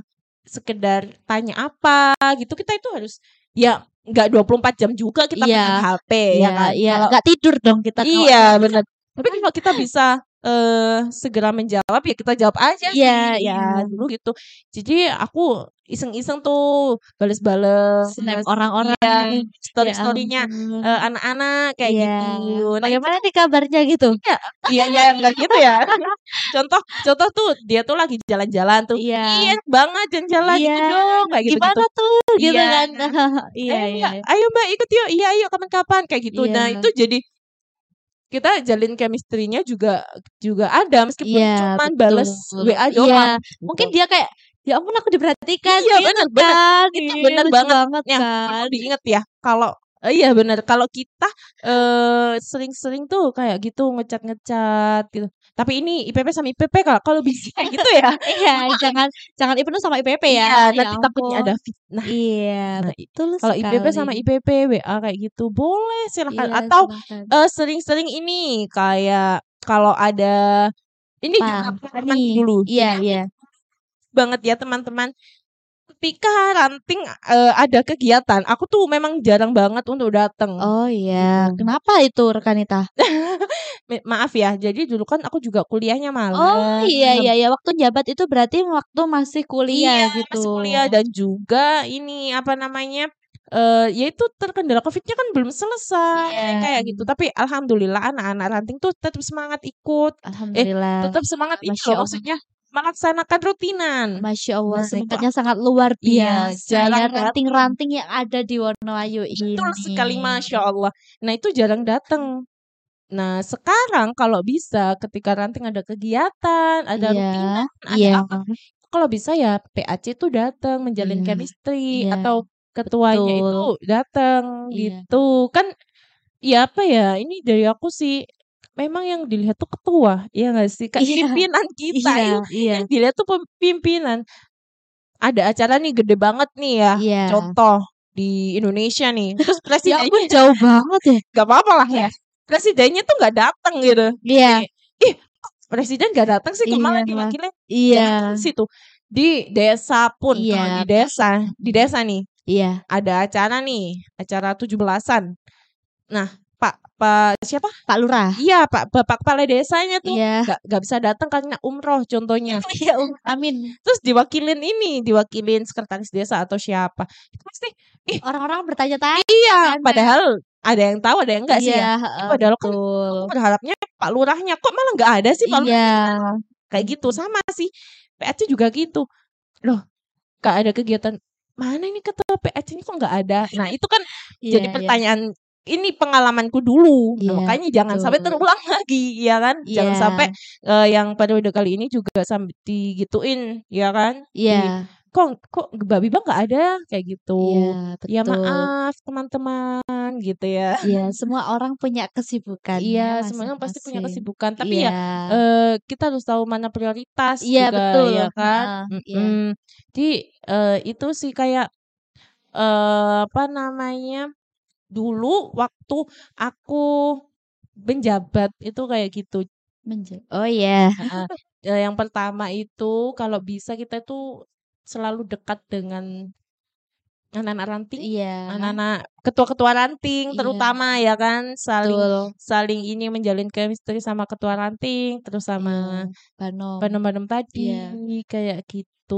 [SPEAKER 2] sekedar tanya apa gitu, kita itu harus ya nggak 24 jam juga kita
[SPEAKER 1] Iya.
[SPEAKER 2] pegang HP ya
[SPEAKER 1] Iya
[SPEAKER 2] kan.
[SPEAKER 1] iya,
[SPEAKER 2] Kalau
[SPEAKER 1] nggak tidur dong kita
[SPEAKER 2] Iya, bener. Tapi kalau kita bisa, eee, segera menjawab ya kita jawab aja
[SPEAKER 1] Iya
[SPEAKER 2] sih,
[SPEAKER 1] iya.
[SPEAKER 2] ya dulu gitu. Jadi aku iseng-iseng tuh bales-bales
[SPEAKER 1] Snap
[SPEAKER 2] iya,
[SPEAKER 1] orang-orang. Ya
[SPEAKER 2] story-story-nya,
[SPEAKER 1] ampun.
[SPEAKER 2] eee, anak-anak kayak
[SPEAKER 1] Iya.
[SPEAKER 2] gitu. Nah
[SPEAKER 1] Bagaimana nih kabarnya gitu?
[SPEAKER 2] Iya iya iya, enggak gitu ya. Contoh contoh tuh dia tuh lagi jalan-jalan tuh, "Ih,
[SPEAKER 1] Iya.
[SPEAKER 2] enak banget jalan-jalan
[SPEAKER 1] Iya.
[SPEAKER 2] itu dong," kayak gitu-gitu.
[SPEAKER 1] Gimana tuh? Gitu
[SPEAKER 2] Iya.
[SPEAKER 1] kan. Iya
[SPEAKER 2] "Ayo
[SPEAKER 1] iya.
[SPEAKER 2] Mbak ayo Mbak ikut yuk, iya ayo kapan-kapan," kayak gitu. Nah
[SPEAKER 1] Iya.
[SPEAKER 2] itu jadi kita jalin chemistry-nya juga juga ada meskipun
[SPEAKER 1] Iya,
[SPEAKER 2] cuman
[SPEAKER 1] betul.
[SPEAKER 2] bales WA
[SPEAKER 1] Iya,
[SPEAKER 2] doang
[SPEAKER 1] mungkin
[SPEAKER 2] gitu.
[SPEAKER 1] dia kayak, "Ya ampun aku diperhatikan,"
[SPEAKER 2] Iya,
[SPEAKER 1] gitu
[SPEAKER 2] bener.
[SPEAKER 1] kan.
[SPEAKER 2] Itu
[SPEAKER 1] Ih,
[SPEAKER 2] bener
[SPEAKER 1] lucu
[SPEAKER 2] banget.
[SPEAKER 1] banget
[SPEAKER 2] Nah,
[SPEAKER 1] kan.
[SPEAKER 2] perlu diingat ya kalau eee, iya bener, kalau kita, eee, sering-sering tuh kayak gitu nge-chat-nge-chat gitu. Tapi ini IPP sama IPP Kak, kalau bisa gitu ya.
[SPEAKER 1] Iya, jangan jangan IPNU sama IPP ya.
[SPEAKER 2] Iya,
[SPEAKER 1] Ya
[SPEAKER 2] nanti takutnya
[SPEAKER 1] ampun.
[SPEAKER 2] ada fitnah.
[SPEAKER 1] Iya,
[SPEAKER 2] Nah,
[SPEAKER 1] betul
[SPEAKER 2] kalau IPP sama. IPP WA kayak gitu boleh silahkan
[SPEAKER 1] Iya,
[SPEAKER 2] atau,
[SPEAKER 1] silakan.
[SPEAKER 2] eee, sering-sering ini kayak kalau ada ini juga pengalaman
[SPEAKER 1] nih?
[SPEAKER 2] dulu.
[SPEAKER 1] Iya
[SPEAKER 2] Jadi
[SPEAKER 1] iya.
[SPEAKER 2] banget ya teman-teman. Ketika ranting, eee, ada kegiatan, aku tuh memang jarang banget untuk dateng.
[SPEAKER 1] Oh iya,
[SPEAKER 2] Gitu.
[SPEAKER 1] kenapa itu Rekanita?
[SPEAKER 2] Maaf ya, jadi dulu kan aku juga kuliahnya
[SPEAKER 1] Oh, iya
[SPEAKER 2] malam.
[SPEAKER 1] iya iya, waktu jabat itu berarti waktu masih kuliah
[SPEAKER 2] Iya,
[SPEAKER 1] gitu.
[SPEAKER 2] masih kuliah dan juga ini, apa namanya, eee, ya itu terkendala Covid-nya kan belum selesai,
[SPEAKER 1] Iya.
[SPEAKER 2] kayak gitu. Tapi alhamdulillah anak-anak ranting tuh tetap semangat ikut, eh
[SPEAKER 1] Alhamdulillah.
[SPEAKER 2] tetap semangat
[SPEAKER 1] Allah.
[SPEAKER 2] maksudnya melaksanakan rutinan.
[SPEAKER 1] Masya Allah,
[SPEAKER 2] Nah, itu
[SPEAKER 1] semangatnya sangat luar
[SPEAKER 2] Iya,
[SPEAKER 1] biasa
[SPEAKER 2] jarang
[SPEAKER 1] ya
[SPEAKER 2] datang.
[SPEAKER 1] ranting-ranting yang ada di Wonoayu ini.
[SPEAKER 2] Betul sekali, Masya Allah. Nah, itu jarang datang. Nah, sekarang kalau bisa ketika ranting ada kegiatan, ada
[SPEAKER 1] Iya,
[SPEAKER 2] rutinan, ada
[SPEAKER 1] iya.
[SPEAKER 2] apa, kalau bisa ya PAC itu datang menjalin
[SPEAKER 1] Iya,
[SPEAKER 2] chemistry
[SPEAKER 1] iya.
[SPEAKER 2] atau ketuanya itu
[SPEAKER 1] Betul.
[SPEAKER 2] datang
[SPEAKER 1] Iya.
[SPEAKER 2] gitu. Kan ya apa ya, ini dari aku sih memang yang dilihat tuh ketua, iya nggak sih? Kayak
[SPEAKER 1] Iya,
[SPEAKER 2] pimpinan kita
[SPEAKER 1] iya,
[SPEAKER 2] itu
[SPEAKER 1] iya.
[SPEAKER 2] yang dilihat tuh pimpinan. Ada acara nih gede banget nih ya,
[SPEAKER 1] Iya.
[SPEAKER 2] contoh di Indonesia nih. Terus
[SPEAKER 1] Ya
[SPEAKER 2] presidennya
[SPEAKER 1] jauh banget ya.
[SPEAKER 2] gak apa-apa lah ya. Presidennya tuh nggak datang gitu.
[SPEAKER 1] Iya,
[SPEAKER 2] Ih, presiden gak datang sih? Kok malah
[SPEAKER 1] Iya.
[SPEAKER 2] diwakilin
[SPEAKER 1] iya,
[SPEAKER 2] jangan situ. Di desa pun, kalau
[SPEAKER 1] Iya.
[SPEAKER 2] di desa, di desa nih
[SPEAKER 1] iya.
[SPEAKER 2] ada acara nih, acara 17-an. Nah, Pak siapa?
[SPEAKER 1] Pak Lurah.
[SPEAKER 2] Iya, Pak Bapak Kepala Desanya tuh
[SPEAKER 1] Iya.
[SPEAKER 2] nggak nggak bisa datang karena umroh contohnya.
[SPEAKER 1] Iya, Um, amin.
[SPEAKER 2] Terus diwakilin ini, diwakilin sekretaris desa atau siapa. Itu pasti ih,
[SPEAKER 1] Orang-orang bertanya-tanya
[SPEAKER 2] iya,
[SPEAKER 1] kan.
[SPEAKER 2] padahal ada yang tahu, ada yang enggak sih ya.
[SPEAKER 1] Iya,
[SPEAKER 2] Itu
[SPEAKER 1] heeh,
[SPEAKER 2] padahal kan
[SPEAKER 1] betul.
[SPEAKER 2] aku berharapnya Pak Lurahnya kok malah nggak ada sih Pak Lurahnya.
[SPEAKER 1] Iya.
[SPEAKER 2] Kayak gitu sama sih. PAC juga gitu. Loh, nggak ada kegiatan. Mana ini ketua PAC ini kok nggak ada? Nah, itu kan
[SPEAKER 1] Iya,
[SPEAKER 2] jadi
[SPEAKER 1] iya.
[SPEAKER 2] pertanyaan ini pengalamanku dulu. Nah,
[SPEAKER 1] Iya,
[SPEAKER 2] makanya jangan sampai
[SPEAKER 1] betul.
[SPEAKER 2] terulang lagi, ya kan? Jangan
[SPEAKER 1] Iya.
[SPEAKER 2] sampai eh, yang periode kali ini juga sampai digituin, ya kan? Di
[SPEAKER 1] Iya.
[SPEAKER 2] kok kok babi bang nggak ada kayak gitu.
[SPEAKER 1] Iya,
[SPEAKER 2] Ya
[SPEAKER 1] betul.
[SPEAKER 2] maaf teman-teman gitu ya.
[SPEAKER 1] Iya, semua orang punya kesibukannya
[SPEAKER 2] Iya, semuanya pasti punya kesibukan. Tapi ya
[SPEAKER 1] Iya.
[SPEAKER 2] eh, kita harus tahu mana prioritas
[SPEAKER 1] Iya,
[SPEAKER 2] juga,
[SPEAKER 1] betul.
[SPEAKER 2] ya kan?
[SPEAKER 1] Heeh, iya.
[SPEAKER 2] Mm-mm. Jadi eh, itu sih kayak eh apa namanya? Dulu waktu aku menjabat itu kayak gitu.
[SPEAKER 1] Menja oh iya.
[SPEAKER 2] Heeh. Eh, yang pertama itu kalau bisa kita itu selalu dekat dengan anak-anak ranting,
[SPEAKER 1] Iya.
[SPEAKER 2] anak-anak ketua-ketua ranting
[SPEAKER 1] Iya.
[SPEAKER 2] terutama ya kan saling
[SPEAKER 1] Betul.
[SPEAKER 2] saling ini menjalin chemistry sama ketua ranting terus sama
[SPEAKER 1] Iya, Banom.
[SPEAKER 2] banem-banem tadi
[SPEAKER 1] Iya.
[SPEAKER 2] kayak gitu.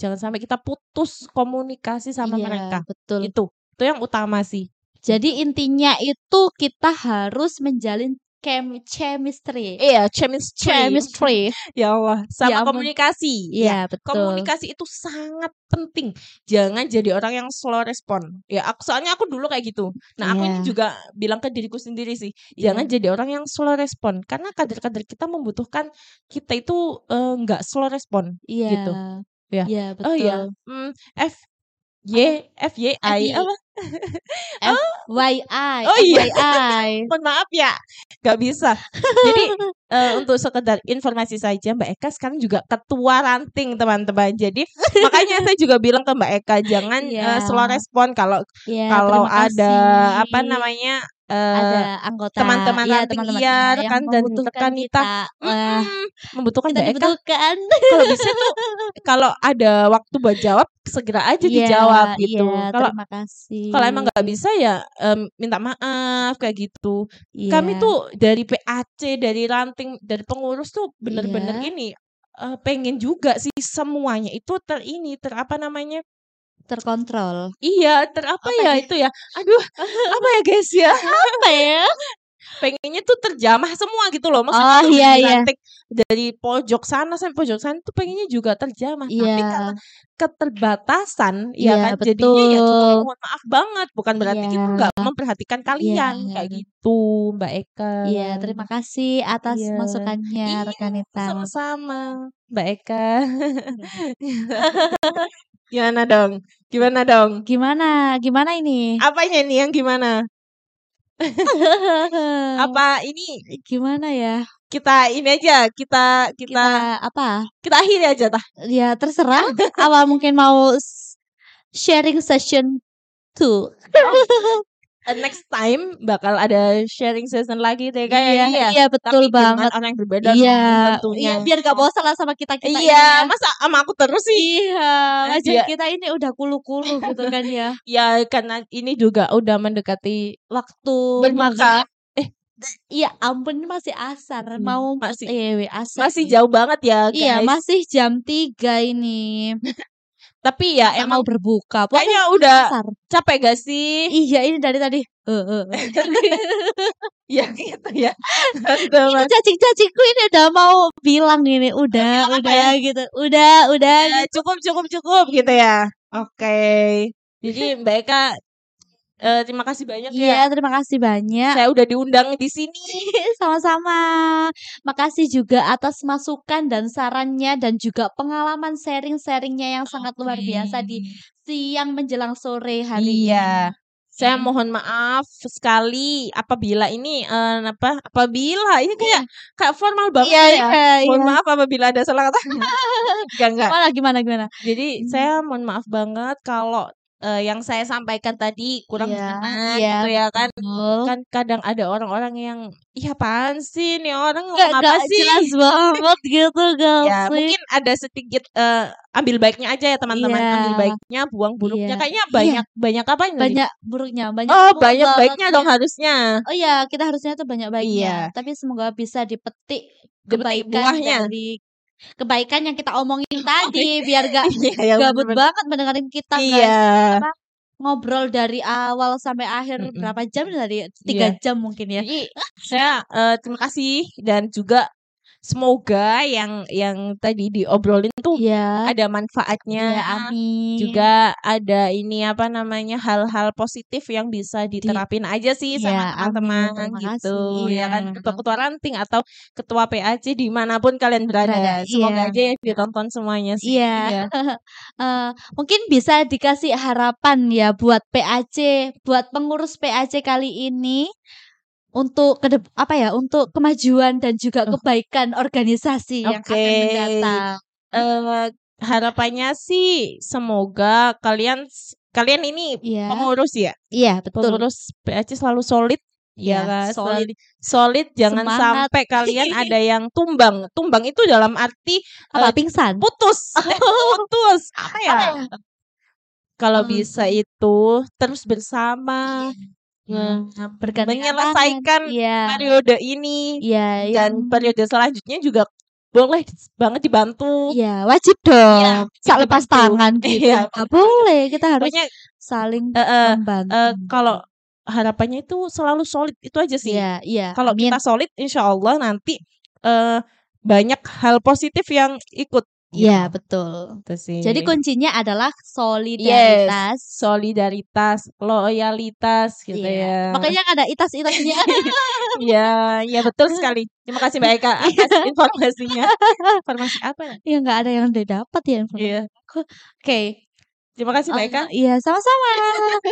[SPEAKER 2] Jangan sampai kita putus komunikasi sama
[SPEAKER 1] Iya,
[SPEAKER 2] mereka.
[SPEAKER 1] betul.
[SPEAKER 2] Itu. Itu yang utama sih.
[SPEAKER 1] Jadi intinya itu kita harus menjalin chem chemistry.
[SPEAKER 2] Iya, chemistry.
[SPEAKER 1] Chemistry.
[SPEAKER 2] Ya Allah, sama
[SPEAKER 1] Ya
[SPEAKER 2] komunikasi. Ya,
[SPEAKER 1] Iya, betul.
[SPEAKER 2] komunikasi itu sangat penting. Jangan jadi orang yang slow respon. Ya, aku soalnya aku dulu kayak gitu. Nah, aku ini
[SPEAKER 1] Iya.
[SPEAKER 2] juga bilang ke diriku sendiri sih,
[SPEAKER 1] Iya.
[SPEAKER 2] jangan jadi orang yang slow respon karena kader-kader kita membutuhkan kita itu eh, nggak slow respon
[SPEAKER 1] Iya.
[SPEAKER 2] gitu. Ya.
[SPEAKER 1] Iya, betul.
[SPEAKER 2] Oh iya, hmm, F Y F Y I apa?
[SPEAKER 1] F Y I.
[SPEAKER 2] Oh iya. Mohon maaf ya, nggak bisa. Jadi eh, untuk sekedar informasi saja, Mbak Eka sekarang juga ketua ranting teman-teman. Jadi makanya saya juga bilang ke Mbak Eka jangan
[SPEAKER 1] Iya.
[SPEAKER 2] eh, slow respon kalau
[SPEAKER 1] Iya,
[SPEAKER 2] kalau ada apa namanya eh,
[SPEAKER 1] ada anggota
[SPEAKER 2] teman-teman
[SPEAKER 1] iya,
[SPEAKER 2] ranting,
[SPEAKER 1] teman-teman
[SPEAKER 2] iya,
[SPEAKER 1] yang
[SPEAKER 2] dan rekan kita.
[SPEAKER 1] kita.
[SPEAKER 2] Mm, membutuhkan
[SPEAKER 1] kita dibutuhkan.
[SPEAKER 2] Kalau bisa tuh kalau ada waktu buat jawab segera aja
[SPEAKER 1] Iya,
[SPEAKER 2] dijawab gitu.
[SPEAKER 1] Iya,
[SPEAKER 2] Kalau
[SPEAKER 1] terima kasih.
[SPEAKER 2] kalau emang nggak bisa ya em, minta maaf kayak gitu. Kami
[SPEAKER 1] Iya.
[SPEAKER 2] tuh dari PAC, dari ranting, dari pengurus tuh bener-bener
[SPEAKER 1] Iya.
[SPEAKER 2] ini eh, pengen juga sih semuanya itu ter ini ter apa namanya?
[SPEAKER 1] Terkontrol.
[SPEAKER 2] Iya, ter apa
[SPEAKER 1] Apa
[SPEAKER 2] ya
[SPEAKER 1] ya?
[SPEAKER 2] itu ya? Aduh, apa ya guys ya?
[SPEAKER 1] Apa ya?
[SPEAKER 2] Pengennya tuh terjamah semua gitu loh.
[SPEAKER 1] Oh,
[SPEAKER 2] Maksudnya tuh
[SPEAKER 1] iya,
[SPEAKER 2] dari
[SPEAKER 1] iya.
[SPEAKER 2] dari pojok sana sampai pojok sana tuh pengennya juga terjamah. Tapi
[SPEAKER 1] Iya.
[SPEAKER 2] karena keterbatasan ya
[SPEAKER 1] Iya,
[SPEAKER 2] kan jadinya ya
[SPEAKER 1] betul.
[SPEAKER 2] mohon maaf banget. Bukan berarti kita
[SPEAKER 1] Iya.
[SPEAKER 2] nggak memperhatikan kalian
[SPEAKER 1] Iya.
[SPEAKER 2] kayak gitu, Mbak Eka.
[SPEAKER 1] Iya, terima kasih atas
[SPEAKER 2] Iya.
[SPEAKER 1] masukannya
[SPEAKER 2] Iya,
[SPEAKER 1] rekanita.
[SPEAKER 2] sama-sama, Mbak Eka. Gimana dong? Gimana dong?
[SPEAKER 1] Gimana? Gimana ini?
[SPEAKER 2] Apanya nih yang gimana? Apa ini
[SPEAKER 1] Gimana ya?
[SPEAKER 2] kita ini aja, kita kita
[SPEAKER 1] Kita apa?
[SPEAKER 2] kita akhiri aja tah.
[SPEAKER 1] Ya terserah. apa mungkin mau sharing session 2?
[SPEAKER 2] Next time bakal ada sharing session lagi deh kayaknya
[SPEAKER 1] iya,
[SPEAKER 2] ya.
[SPEAKER 1] iya betul
[SPEAKER 2] Tapi
[SPEAKER 1] banget.
[SPEAKER 2] orang yang berbeda
[SPEAKER 1] Iya,
[SPEAKER 2] tentunya.
[SPEAKER 1] iya biar gak bosan lah sama kita kita
[SPEAKER 2] Iya, masa sama aku terus sih?
[SPEAKER 1] Iya, wajah
[SPEAKER 2] Iya.
[SPEAKER 1] kita ini udah kulu-kulu gitu kan ya.
[SPEAKER 2] Ya karena ini juga udah mendekati
[SPEAKER 1] Waktu
[SPEAKER 2] berbuka.
[SPEAKER 1] Iya ampun ini masih asar
[SPEAKER 2] Hmm,
[SPEAKER 1] mau
[SPEAKER 2] masih-
[SPEAKER 1] eh asar
[SPEAKER 2] Masih jauh banget ya,
[SPEAKER 1] Iya
[SPEAKER 2] guys.
[SPEAKER 1] masih jam 3 ini
[SPEAKER 2] Tapi ya
[SPEAKER 1] Nggak
[SPEAKER 2] emang
[SPEAKER 1] mau berbuka. Puasa
[SPEAKER 2] kayaknya udah
[SPEAKER 1] kasar.
[SPEAKER 2] capek gak sih?
[SPEAKER 1] Iya, ini dari tadi. "Eh, eh, eh."
[SPEAKER 2] Ya gitu ya.
[SPEAKER 1] Ini
[SPEAKER 2] Teman.
[SPEAKER 1] cacing-cacingku ini udah mau bilang ini, "Udah,
[SPEAKER 2] bilang
[SPEAKER 1] udah," gitu. "Udah, udah,"
[SPEAKER 2] Ya,
[SPEAKER 1] gitu.
[SPEAKER 2] cukup cukup cukup gitu ya. Oke. Jadi Mbak Eka eh, terima kasih banyak ya.
[SPEAKER 1] Iya, terima kasih banyak.
[SPEAKER 2] Saya udah diundang di sini.
[SPEAKER 1] Sama-sama. Makasih juga atas masukan dan sarannya dan juga pengalaman sharing-sharing-nya yang sangat luar biasa di siang menjelang sore hari
[SPEAKER 2] Iya.
[SPEAKER 1] ini.
[SPEAKER 2] Saya mohon maaf sekali apabila ini eh, apa? Apabila ini kayak kayak formal banget
[SPEAKER 1] Iya,
[SPEAKER 2] ya.
[SPEAKER 1] iya,
[SPEAKER 2] Mohon
[SPEAKER 1] iya.
[SPEAKER 2] maaf apabila ada salah kata. Enggak, enggak.
[SPEAKER 1] Gimana gimana gimana?
[SPEAKER 2] Jadi
[SPEAKER 1] Hmm.
[SPEAKER 2] saya mohon maaf banget kalau eh, yang saya sampaikan tadi kurang
[SPEAKER 1] Iya,
[SPEAKER 2] berkenan
[SPEAKER 1] iya,
[SPEAKER 2] gitu ya kan.
[SPEAKER 1] betul.
[SPEAKER 2] Kan kadang ada orang-orang yang ih apaan sih nih orang
[SPEAKER 1] Nggak
[SPEAKER 2] ngomong apa
[SPEAKER 1] nggak
[SPEAKER 2] sih?
[SPEAKER 1] jelas banget gitu nggak
[SPEAKER 2] Ya,
[SPEAKER 1] sih?
[SPEAKER 2] mungkin ada sedikit eh, ambil baiknya aja ya teman-teman. Ambil
[SPEAKER 1] Iya.
[SPEAKER 2] baiknya, buang buruknya.
[SPEAKER 1] Iya.
[SPEAKER 2] Kayaknya
[SPEAKER 1] Iya.
[SPEAKER 2] banyak banyak apa tadi?
[SPEAKER 1] Banyak buruknya, banyak
[SPEAKER 2] Oh, banyak baiknya dong harusnya.
[SPEAKER 1] Oh iya, kita harusnya tuh banyak baiknya.
[SPEAKER 2] Iya.
[SPEAKER 1] Tapi semoga bisa dipetik
[SPEAKER 2] Dipetik
[SPEAKER 1] kebaikan
[SPEAKER 2] buahnya.
[SPEAKER 1] dari kebaikan yang kita omongin tadi biar gak
[SPEAKER 2] Iya, ya
[SPEAKER 1] gabut
[SPEAKER 2] bener-bener.
[SPEAKER 1] banget mendengarin kita guys.
[SPEAKER 2] Iya.
[SPEAKER 1] Apa ngobrol dari awal sampai akhir
[SPEAKER 2] Mm-mm.
[SPEAKER 1] berapa jam tadi? Tiga
[SPEAKER 2] Iya.
[SPEAKER 1] jam mungkin ya.
[SPEAKER 2] Jadi saya eh, terima kasih dan juga semoga yang yang tadi diobrolin tuh
[SPEAKER 1] Iya.
[SPEAKER 2] ada manfaatnya.
[SPEAKER 1] amin.
[SPEAKER 2] Juga ada ini apa namanya hal-hal positif yang bisa
[SPEAKER 1] Di
[SPEAKER 2] diterapin aja sih
[SPEAKER 1] Iya,
[SPEAKER 2] sama teman-teman gitu
[SPEAKER 1] kasih.
[SPEAKER 2] ya kan
[SPEAKER 1] Iya.
[SPEAKER 2] ketua-ketua ranting atau ketua PAC di mana pun kalian berada.
[SPEAKER 1] Berada.
[SPEAKER 2] Semoga
[SPEAKER 1] Iya.
[SPEAKER 2] aja ya ditonton semuanya sih.
[SPEAKER 1] Iya.
[SPEAKER 2] Iya.
[SPEAKER 1] Eh, mungkin bisa dikasih harapan ya buat PAC, buat pengurus PAC kali ini untuk ke apa ya, untuk kemajuan dan juga
[SPEAKER 2] Oh.
[SPEAKER 1] kebaikan organisasi yang
[SPEAKER 2] Oke.
[SPEAKER 1] akan mendatang.
[SPEAKER 2] Eh, harapannya sih semoga kalian kalian ini
[SPEAKER 1] Iya.
[SPEAKER 2] pengurus ya.
[SPEAKER 1] Iya, betul.
[SPEAKER 2] Pengurus PAC selalu solid ya
[SPEAKER 1] Iya,
[SPEAKER 2] kan
[SPEAKER 1] solid.
[SPEAKER 2] solid solid jangan
[SPEAKER 1] Semangat.
[SPEAKER 2] sampai kalian ada yang tumbang tumbang itu dalam arti
[SPEAKER 1] Apa
[SPEAKER 2] eh,
[SPEAKER 1] pingsan?
[SPEAKER 2] putus eh, putus apa ya
[SPEAKER 1] Apa ya?
[SPEAKER 2] kalau
[SPEAKER 1] Hmm.
[SPEAKER 2] bisa itu terus bersama
[SPEAKER 1] Hmm,
[SPEAKER 2] nge-
[SPEAKER 1] bergandengan
[SPEAKER 2] menyelesaikan.
[SPEAKER 1] Iya.
[SPEAKER 2] periode ini
[SPEAKER 1] Iya,
[SPEAKER 2] dan
[SPEAKER 1] yang
[SPEAKER 2] periode selanjutnya juga boleh banget dibantu
[SPEAKER 1] Iya, wajib dong.
[SPEAKER 2] wajib
[SPEAKER 1] Sak lepas tangan gitu.
[SPEAKER 2] Iya,
[SPEAKER 1] Nggak boleh, kita harus
[SPEAKER 2] pokoknya
[SPEAKER 1] saling
[SPEAKER 2] eh, eh,
[SPEAKER 1] membantu.
[SPEAKER 2] eh, kalau harapannya itu selalu solid itu aja sih
[SPEAKER 1] Iya, iya.
[SPEAKER 2] kalau kita solid insya Allah nanti eh banyak hal positif yang ikut
[SPEAKER 1] Iya,
[SPEAKER 2] gitu
[SPEAKER 1] betul.
[SPEAKER 2] Itu sih
[SPEAKER 1] Jadi kuncinya adalah
[SPEAKER 2] yes
[SPEAKER 1] solidaritas.
[SPEAKER 2] solidaritas loyalitas gitu
[SPEAKER 1] Iya.
[SPEAKER 2] ya
[SPEAKER 1] Makanya ada itas-itasnya.
[SPEAKER 2] Iya, iya betul sekali. Terima kasih Mbak Eka atas informasinya. Informasi apa? ya?
[SPEAKER 1] ya nggak ada yang didapat ya informasi.
[SPEAKER 2] Iya.
[SPEAKER 1] Oke.
[SPEAKER 2] Terima kasih Mbak
[SPEAKER 1] Eh,
[SPEAKER 2] Eka.
[SPEAKER 1] iya, sama-sama.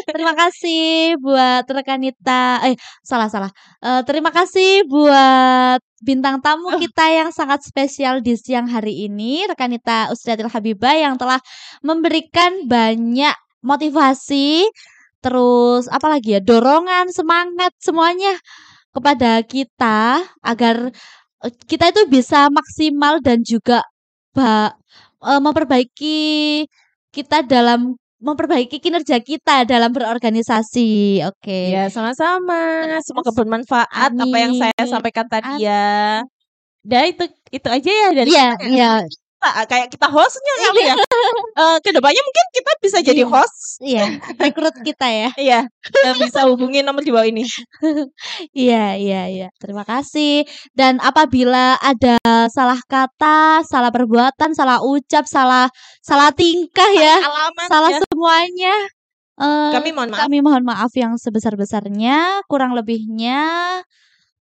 [SPEAKER 1] Terima kasih buat rekanita. Eh, salah salah. Eh, terima kasih buat bintang tamu
[SPEAKER 2] Oh.
[SPEAKER 1] kita yang sangat spesial di siang hari ini, rekanita Usriatil Habibah yang telah memberikan banyak motivasi, terus apa lagi ya, dorongan, semangat semuanya kepada kita agar eh, kita itu bisa maksimal dan juga ba- eh, memperbaiki kita dalam memperbaiki kinerja kita dalam berorganisasi. Oke.
[SPEAKER 2] Iya, sama-sama. Semoga bermanfaat apa yang saya
[SPEAKER 1] amin.
[SPEAKER 2] sampaikan tadi
[SPEAKER 1] Amin.
[SPEAKER 2] ya. Dan itu itu aja ya dari
[SPEAKER 1] Iya,
[SPEAKER 2] ya.
[SPEAKER 1] iya.
[SPEAKER 2] Kita- kayak kita hostnya kali ya. Eh, ke depannya mungkin kita bisa jadi
[SPEAKER 1] Iya.
[SPEAKER 2] host.
[SPEAKER 1] Iya, rekrut kita ya.
[SPEAKER 2] Iya, eh, bisa hubungi nomor di bawah ini.
[SPEAKER 1] Iya, iya, iya. Terima kasih. Dan apabila ada salah kata, salah perbuatan, salah ucap, salah salah tingkah ya,
[SPEAKER 2] Alamat
[SPEAKER 1] salah
[SPEAKER 2] ya.
[SPEAKER 1] semuanya, eh
[SPEAKER 2] Kami mohon maaf.
[SPEAKER 1] kami mohon maaf yang sebesar-besarnya, kurang lebihnya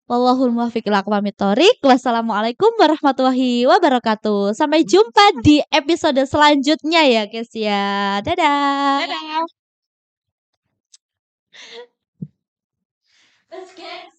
[SPEAKER 1] Wallahul muwaffiq ila. Wassalamualaikum warahmatullahi wabarakatuh. Sampai jumpa di episode selanjutnya ya, guys ya. Dadah.
[SPEAKER 2] Dadah.
[SPEAKER 1] Let's get